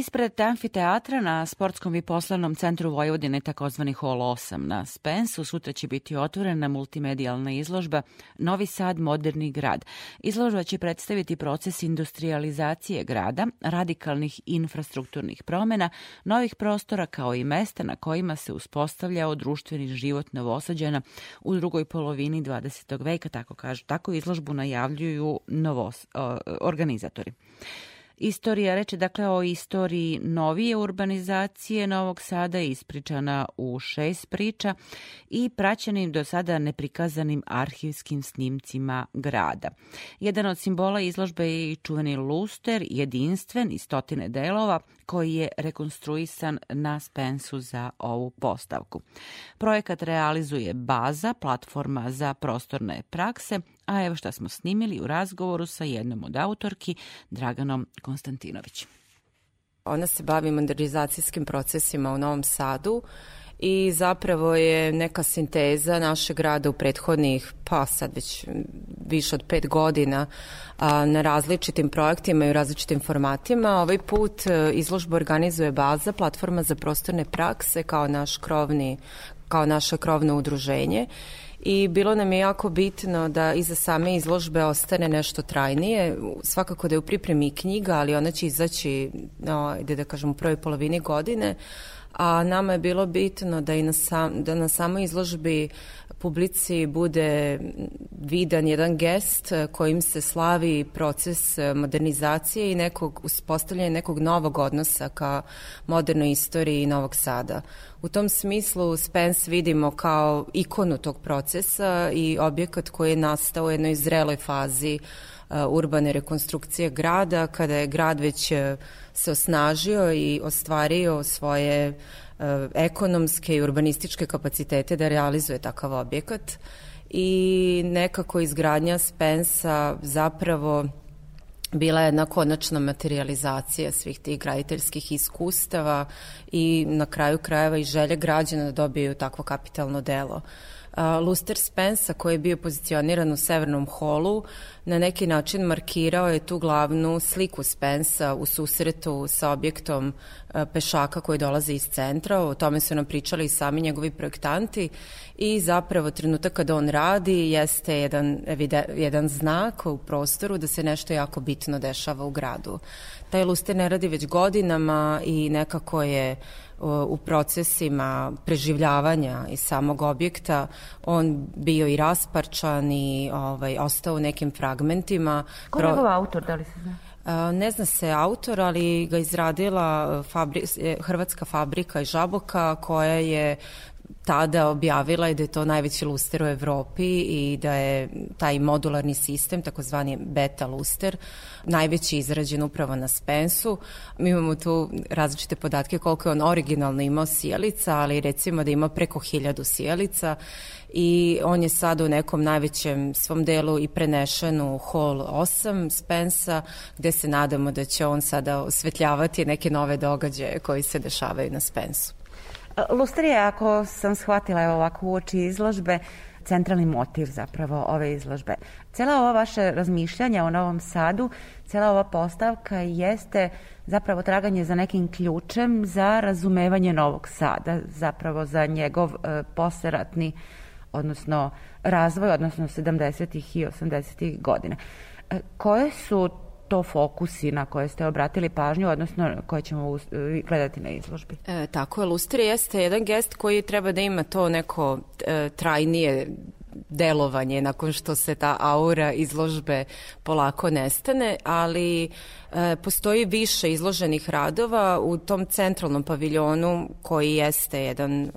Ispred amfiteatra na sportskom i poslovnom centru Vojvodine, takozvani Hall 8 na Spensu, sutra će biti otvorena multimedijalna izložba Novi Sad moderni grad. Izložba će predstaviti proces industrializacije grada, radikalnih infrastrukturnih promena, novih prostora kao i mesta na kojima se uspostavljao društveni život Novosađana u drugoj polovini 20. veka, tako kažu. Tako izložbu najavljuju novos, organizatori. Istorija reče dakle o istoriji novije urbanizacije Novog Sada ispričana u šest priča i praćenim do sada neprikazanim arhivskim snimcima grada. Jedan od simbola izložbe je i čuveni luster, jedinstven i stotine delova, koji je rekonstruisan na Spensu za ovu postavku. Projekat realizuje Baza, platforma za prostorne prakse, a evo šta smo snimili u razgovoru sa jednom od autorki, Draganom Konstantinović. Ona se bavi modernizacijskim procesima u Novom Sadu i zapravo je neka sinteza našeg grada u prethodnih, pa sad već više od pet godina a, na različitim projektima i u različitim formatima. Ovaj put e, izložbu organizuje Baza, platforma za prostorne prakse kao naš krovni, kao naše krovno udruženje i bilo nam je jako bitno da iza same izložbe ostane nešto trajnije. Svakako da je u pripremi knjiga, ali ona će izaći, no, da kažem, u prvoj polovini godine, a nama je bilo bitno da i na, sam, da na samoj izložbi publici bude vidan jedan gest kojim se slavi proces modernizacije i nekog uspostavljanja nekog novog odnosa ka modernoj istoriji Novog Sada. U tom smislu Spence vidimo kao ikonu tog procesa i objekat koji je nastao u jednoj zreloj fazi uh, urbane rekonstrukcije grada, kada je grad već se osnažio i ostvario svoje uh, ekonomske i urbanističke kapacitete da realizuje takav objekat i nekako izgradnja Spensa zapravo bila je jedna konačna materializacija svih tih graditeljskih iskustava i na kraju krajeva i želje građana da dobiju takvo kapitalno delo. Uh, Luster Spensa koji je bio pozicioniran u severnom holu na neki način markirao je tu glavnu sliku Spensa u susretu sa objektom pešaka koji dolaze iz centra, o tome su nam pričali i sami njegovi projektanti i zapravo trenutak kada on radi jeste jedan, jedan znak u prostoru da se nešto jako bitno dešava u gradu. Taj luster ne radi već godinama i nekako je u procesima preživljavanja iz samog objekta on bio i rasparčan i ovaj, ostao u nekim fragmentima. Ko je njegov autor, da li se zna? Ne zna se autor, ali ga izradila fabri, Hrvatska fabrika iz Žaboka koja je tada objavila je da je to najveći luster u Evropi i da je taj modularni sistem, takozvani beta luster, najveći izrađen upravo na Spensu. Mi imamo tu različite podatke koliko je on originalno imao sjelica, ali recimo da ima preko hiljadu sjelica i on je sada u nekom najvećem svom delu i prenešen u Hall 8 Spensa, gde se nadamo da će on sada osvetljavati neke nove događaje koji se dešavaju na Spensu. Lustrija, ako sam shvatila evo ovako u oči izložbe, centralni motiv zapravo ove izložbe. Cela ova vaše razmišljanja o Novom Sadu, cela ova postavka jeste zapravo traganje za nekim ključem za razumevanje Novog Sada, zapravo za njegov e, poseratni, odnosno razvoj, odnosno 70. i 80. godina. E, koje su to fokusi na koje ste obratili pažnju, odnosno koje ćemo gledati na izložbi? E, tako je, Luster jeste jedan gest koji treba da ima to neko e, trajnije delovanje nakon što se ta aura izložbe polako nestane, ali e, postoji više izloženih radova u tom centralnom paviljonu koji jeste jedan e,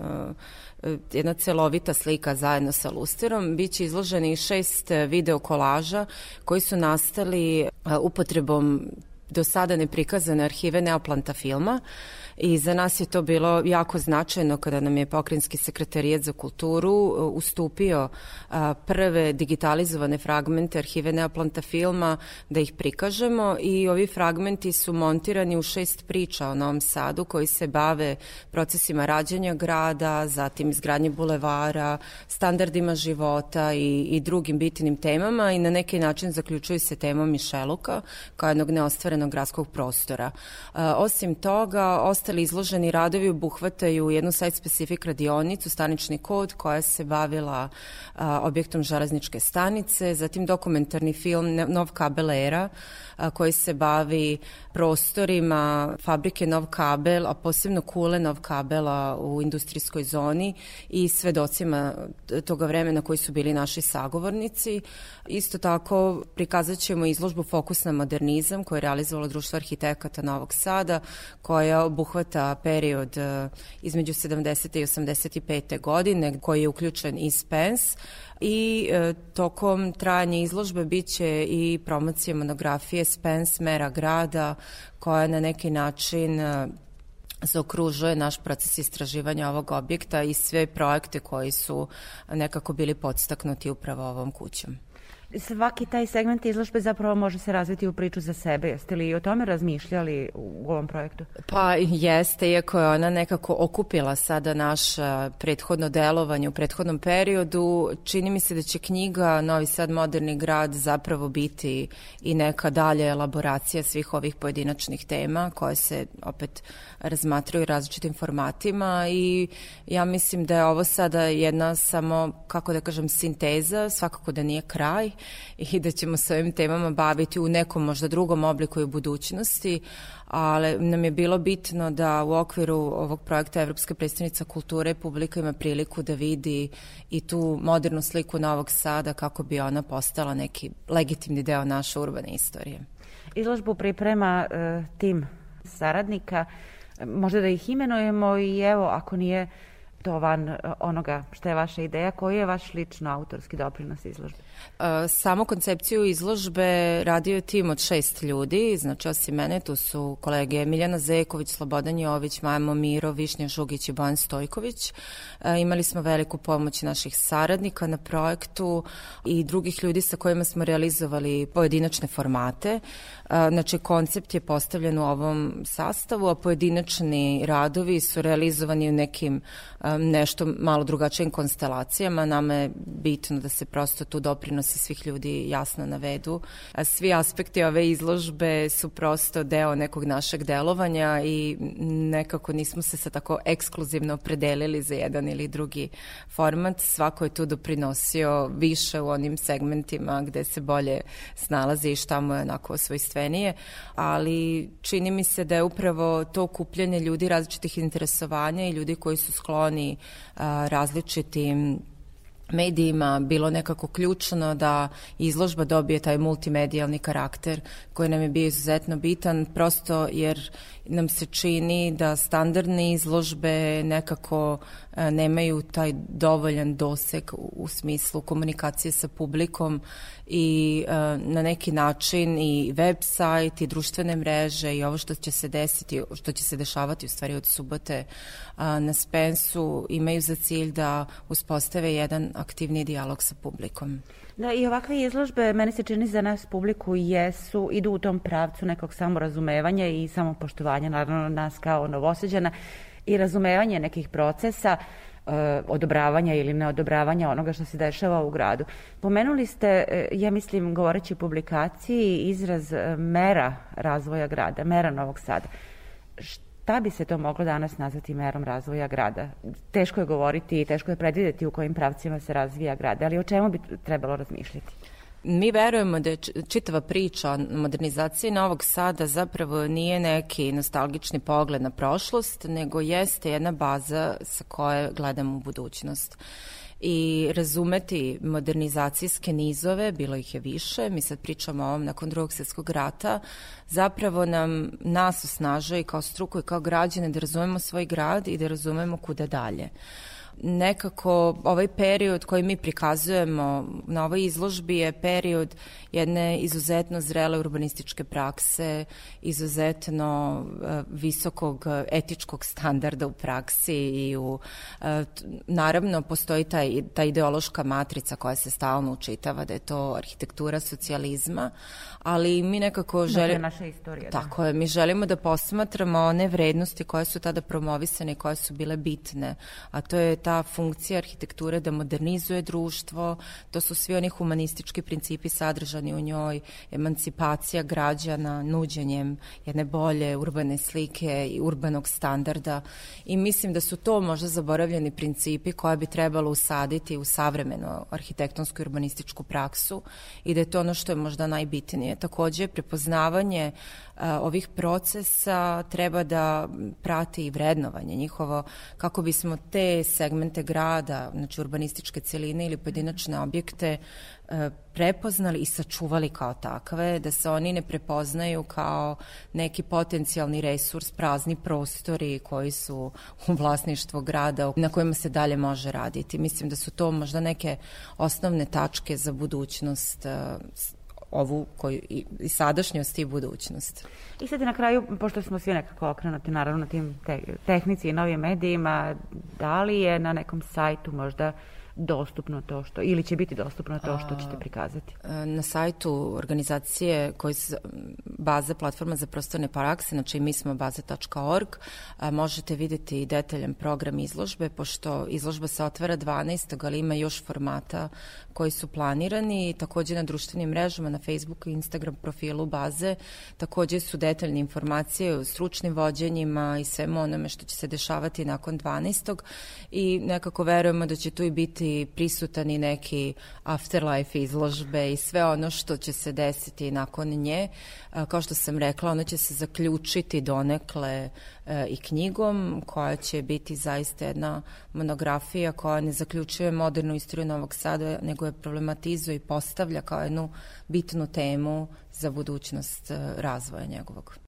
jedna celovita slika zajedno sa lusterom. Biće izloženi šest video kolaža koji su nastali upotrebom do sada neprikazane arhive Neoplanta filma i za nas je to bilo jako značajno kada nam je pokrinjski sekretarijat za kulturu uh, ustupio uh, prve digitalizovane fragmente arhive Neoplanta filma da ih prikažemo i ovi fragmenti su montirani u šest priča o Novom Sadu koji se bave procesima rađanja grada, zatim izgradnje bulevara, standardima života i, i drugim bitnim temama i na neki način zaključuju se temom Mišeluka kao jednog neostvarenog gradskog prostora. Osim toga, ostali izloženi radovi obuhvataju jednu site-specific radionicu, stanični kod, koja se bavila objektom železničke stanice, zatim dokumentarni film Nov kabel era, koji se bavi prostorima fabrike Nov kabel, a posebno kule Nov kabela u industrijskoj zoni i svedocima toga vremena koji su bili naši sagovornici. Isto tako prikazat ćemo izložbu Fokus na modernizam koje je realizovalo Društvo arhitekata Novog Sada koja obuhvata period između 70. i 85. godine koji je uključen i Spence i e, tokom trajanja izložbe biće i promocija monografije Spence Mera grada koja na neki način e, zaokružuje naš proces istraživanja ovog objekta i sve projekte koji su nekako bili podstaknuti upravo ovom kućom svaki taj segment izložbe zapravo može se razviti u priču za sebe. Jeste li i o tome razmišljali u ovom projektu? Pa jeste, iako je ona nekako okupila sada naš prethodno delovanje u prethodnom periodu, čini mi se da će knjiga Novi Sad moderni grad zapravo biti i neka dalje elaboracija svih ovih pojedinačnih tema koje se opet razmatraju različitim formatima i ja mislim da je ovo sada jedna samo, kako da kažem, sinteza, svakako da nije kraj i da ćemo se ovim temama baviti u nekom možda drugom obliku i u budućnosti, ali nam je bilo bitno da u okviru ovog projekta Evropska predstavnica kulture publika ima priliku da vidi i tu modernu sliku Novog Sada kako bi ona postala neki legitimni deo naše urbane istorije. Izložbu priprema uh, tim saradnika, možda da ih imenujemo i evo, ako nije to van e, onoga što je vaša ideja, koji je vaš lično autorski doprinos izložbe? Samo koncepciju izložbe radio je tim od šest ljudi, znači osim mene tu su kolege Miljana Zeković, Slobodan Jović, Maja Momiro, Višnja Žugić i Bojan Stojković. Imali smo veliku pomoć naših saradnika na projektu i drugih ljudi sa kojima smo realizovali pojedinačne formate. Znači, koncept je postavljen u ovom sastavu, a pojedinačni radovi su realizovani u nekim nešto malo drugačijim konstelacijama. Nama je bitno da se prosto tu doprinosi svih ljudi jasno navedu. Svi aspekti ove izložbe su prosto deo nekog našeg delovanja i nekako nismo se sa tako ekskluzivno opredelili za jedan ili drugi format. Svako je tu doprinosio više u onim segmentima gde se bolje snalazi i šta mu je onako svojstvenije, ali čini mi se da je upravo to okupljanje ljudi različitih interesovanja i ljudi koji su skloni a, različitim medijima bilo nekako ključno da izložba dobije taj multimedijalni karakter koji nam je bio izuzetno bitan prosto jer nam se čini da standardne izložbe nekako e, nemaju taj dovoljan doseg u smislu komunikacije sa publikom i e, na neki način i web sajt i društvene mreže i ovo što će se desiti, što će se dešavati u stvari od subote na Spensu imaju za cilj da uspostave jedan aktivni dijalog sa publikom. Da, i ovakve izložbe, meni se čini za nas publiku, jesu, idu u tom pravcu nekog samorazumevanja i samopoštovanja, naravno nas kao novoseđana, i razumevanje nekih procesa, e, odobravanja ili neodobravanja onoga što se dešava u gradu. Pomenuli ste, e, ja mislim, govoreći publikaciji, izraz e, mera razvoja grada, mera Novog Sada. Šta bi se to moglo danas nazvati merom razvoja grada? Teško je govoriti i teško je predvideti u kojim pravcima se razvija grad, ali o čemu bi trebalo razmišljati? Mi verujemo da je čitava priča o modernizaciji Novog Sada zapravo nije neki nostalgični pogled na prošlost, nego jeste jedna baza sa koje gledamo u budućnost i razumeti modernizacijske nizove, bilo ih je više, mi sad pričamo o ovom nakon drugog svjetskog rata, zapravo nam nas osnažuje i kao struku i kao građane da razumemo svoj grad i da razumemo kuda dalje nekako ovaj period koji mi prikazujemo na ovoj izložbi je period jedne izuzetno zrele urbanističke prakse, izuzetno uh, visokog etičkog standarda u praksi i u, uh, naravno postoji taj, ta ideološka matrica koja se stalno učitava da je to arhitektura socijalizma, ali mi nekako želimo... Da, naša istorija. Da. Tako je, mi želimo da posmatramo one vrednosti koje su tada promovisane i koje su bile bitne, a to je ta funkcija arhitekture da modernizuje društvo, to su svi oni humanistički principi sadržani u njoj, emancipacija građana, nuđenjem jedne bolje urbane slike i urbanog standarda i mislim da su to možda zaboravljeni principi koje bi trebalo usaditi u savremenu arhitektonsku i urbanističku praksu i da je to ono što je možda najbitnije. Takođe, prepoznavanje ovih procesa treba da prati i vrednovanje njihovo kako bismo te segmente grada, znači urbanističke celine ili pojedinačne objekte prepoznali i sačuvali kao takve, da se oni ne prepoznaju kao neki potencijalni resurs, prazni prostori koji su u vlasništvu grada na kojima se dalje može raditi. Mislim da su to možda neke osnovne tačke za budućnost ovu koju, i, i sadašnjost i budućnost. I sad na kraju, pošto smo svi nekako okrenuti naravno na tim te, tehnici i novim medijima, da li je na nekom sajtu možda dostupno to što, ili će biti dostupno to što ćete prikazati? Na sajtu organizacije koji se baze platforma za prostorne prakse, znači mi smo baze.org, možete videti detaljan program izložbe, pošto izložba se otvara 12. ali ima još formata koji su planirani i takođe na društvenim mrežama, na Facebooku i Instagram profilu baze, takođe su detaljne informacije o stručnim vođenjima i svemu onome što će se dešavati nakon 12. i nekako verujemo da će tu i biti prisutan i neki afterlife izložbe i sve ono što će se desiti nakon nje. Kao što sam rekla, ono će se zaključiti donekle e, i knjigom koja će biti zaista jedna monografija koja ne zaključuje modernu istoriju Novog Sada, nego je problematizuje i postavlja kao jednu bitnu temu za budućnost e, razvoja njegovog.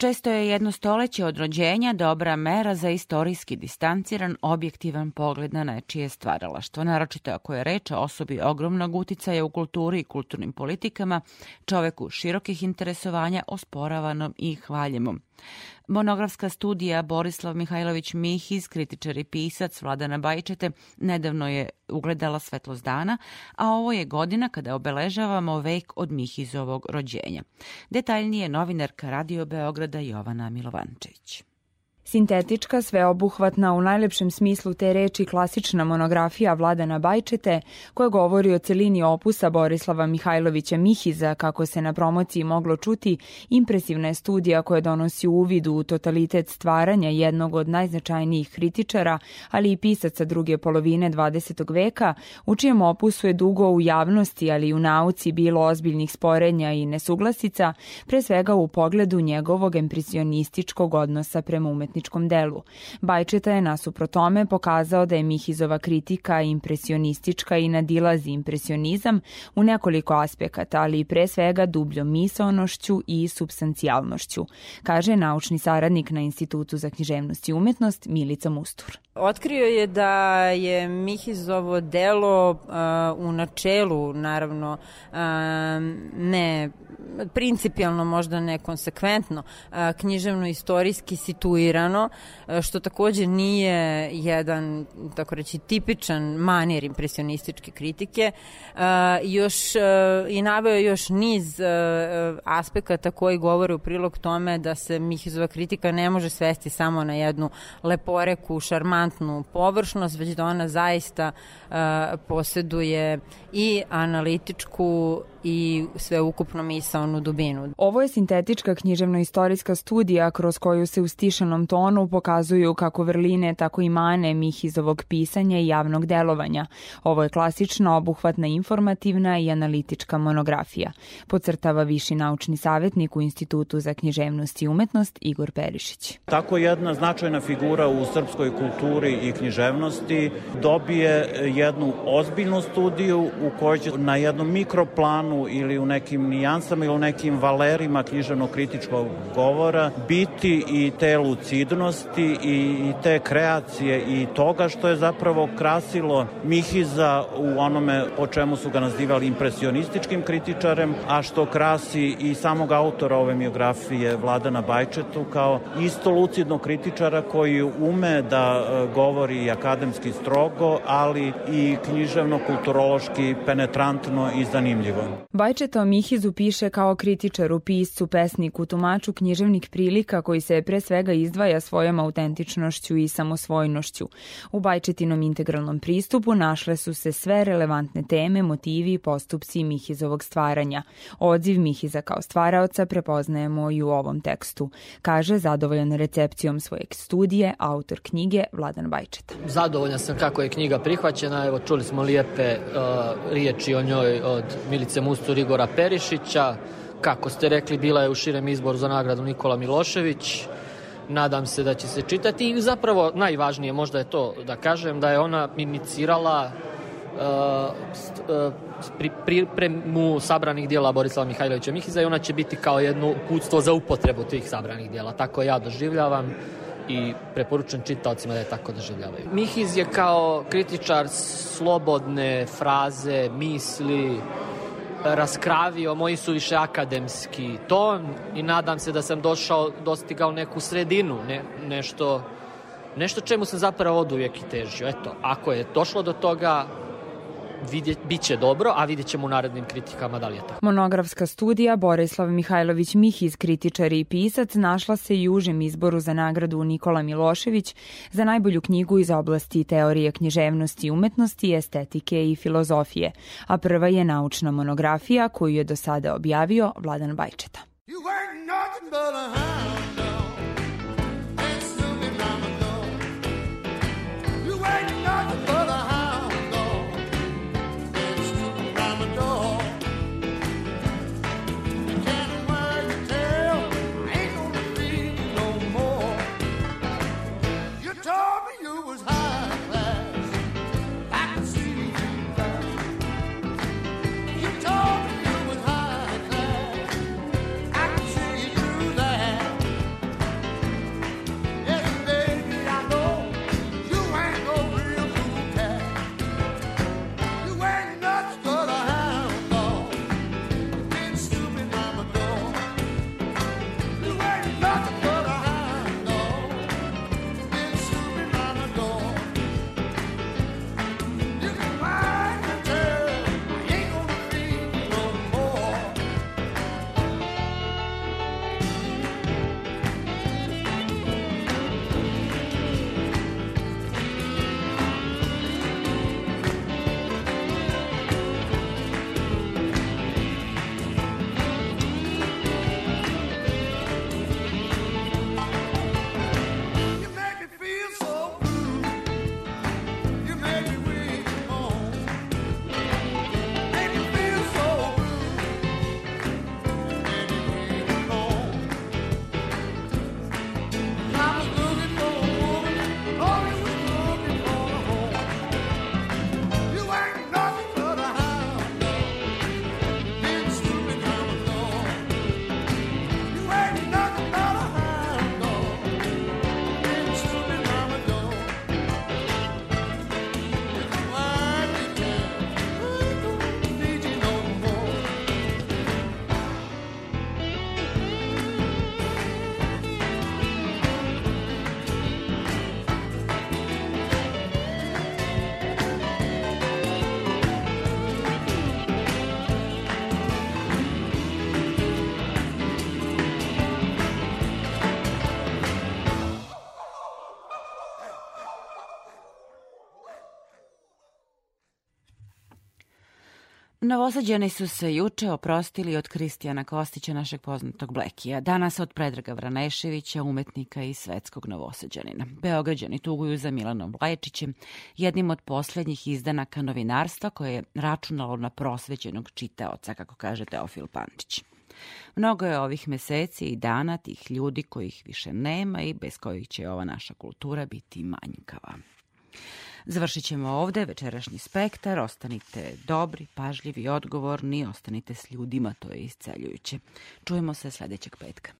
Često je jedno stoleće od rođenja dobra mera za istorijski distanciran, objektivan pogled na nečije stvaralaštvo, naročito ako je reč o osobi ogromnog uticaja u kulturi i kulturnim politikama, čoveku širokih interesovanja, osporavanom i hvaljemom. Monografska studija Borislav Mihajlović Mihiz, kritičar i pisac Vladana Bajčete, nedavno je ugledala svetlost dana, a ovo je godina kada obeležavamo vek od Mihizovog rođenja. Detaljnije novinarka Radio Beograda Jovana Milovančević. Sintetička, sveobuhvatna, u najlepšem smislu te reči klasična monografija Vladana Bajčete, koja govori o celini opusa Borislava Mihajlovića Mihiza, kako se na promociji moglo čuti, impresivna je studija koja donosi uvid u totalitet stvaranja jednog od najznačajnijih kritičara, ali i pisaca druge polovine 20. veka, u čijem opusu je dugo u javnosti, ali i u nauci bilo ozbiljnih sporenja i nesuglasica, pre svega u pogledu njegovog impresionističkog odnosa prema umetničkom umetničkom delu. Bajčeta je nasuprot tome pokazao da je Mihizova kritika impresionistička i nadilazi impresionizam u nekoliko aspekata, ali pre svega dubljom misaonošću i substancijalnošću, kaže naučni saradnik na Institutu za književnost i umetnost Milica Mustur. Otkrio je da je Mihizovo delo uh, u načelu, naravno, uh, ne principijalno, možda nekonsekventno, uh, književno-istorijski situirano, uh, što takođe nije jedan, tako reći, tipičan manir impresionističke kritike. Uh, još uh, i naveo još niz aspekata koji govore u prilog tome da se Mihizova kritika ne može svesti samo na jednu leporeku, šarmantnu površnost, već da ona zaista poseduje i analitičku i sveukupno misaonu dubinu. Ovo je sintetička književno-istorijska studija kroz koju se u stišanom tonu pokazuju kako vrline, tako i mane Mihizovog pisanja i javnog delovanja. Ovo je klasična, obuhvatna, informativna i analitička monografija, podcrtava viši naučni savjetnik u Institutu za književnost i umetnost Igor Perišić. Tako jedna značajna figura u srpskoj kulturi i književnosti dobije jednu ozbiljnu studiju u kojoj će na jednom mikroplanu ili u nekim nijansama ili u nekim valerima književno-kritičkog govora biti i te lucidnosti i te kreacije i toga što je zapravo krasilo Mihiza u onome po čemu su ga nazivali impresionističkim kritičarem, a što krasi i samog autora ove biografije Vladana Bajčetu kao isto lucidnog kritičara koji ume da e, govori akademski strogo, ali i književno-kulturološki penetrantno i zanimljivo. Bajčeta o Mihizu piše kao kritičaru, piscu, pesniku, tumaču književnik prilika koji se pre svega izdvaja svojom autentičnošću i samosvojnošću. U Bajčetinom integralnom pristupu našle su se sve relevantne teme, motivi i postupci Mihizovog stvaranja. Odziv Mihiza kao stvaraoca prepoznajemo i u ovom tekstu, kaže zadovoljan recepcijom svoje studije autor knjige Vladan Bajčeta. Zadovoljan sam kako je knjiga prihvaćena, evo čuli smo lijepe uh, riječi o njoj od Milice Mus Mustur Igora Perišića, kako ste rekli, bila je u širem izboru za nagradu Nikola Milošević. Nadam se da će se čitati i zapravo najvažnije možda je to da kažem da je ona inicirala uh, pri, pripremu sabranih dijela Borislava Mihajlovića Mihiza i ona će biti kao jedno uputstvo za upotrebu tih sabranih dijela. Tako ja doživljavam i preporučujem čitaocima da je tako doživljavaju. Mihiz je kao kritičar slobodne fraze, misli, raskravio moj suviše akademski ton i nadam se da sam došao, dostigao neku sredinu, ne, nešto, nešto čemu sam zapravo od uvijek i težio. Eto, ako je došlo do toga, vidjet, bit će dobro, a vidjet ćemo u narednim kritikama da li je tako. Monografska studija Borislav Mihajlović Mihiz, kritičar i pisac, našla se i užem izboru za nagradu Nikola Milošević za najbolju knjigu iz oblasti teorije književnosti i umetnosti, estetike i filozofije, a prva je naučna monografija koju je do sada objavio Vladan Bajčeta. You ain't nothing but a hound dog. Novosađani su se juče oprostili od Kristijana Kostića, našeg poznatog Blekija, danas od Predraga Vraneševića, umetnika i svetskog novosađanina. Beograđani tuguju za Milanom Vlaječićem, jednim od poslednjih izdanaka novinarstva koje je računalo na prosvećenog čitaoca, kako kaže Teofil Pančić. Mnogo je ovih meseci i dana tih ljudi kojih više nema i bez kojih će ova naša kultura biti manjkava. Završit ćemo ovde večerašnji spektar. Ostanite dobri, pažljivi, odgovorni. Ostanite s ljudima, to je isceljujuće. Čujemo se sledećeg petka.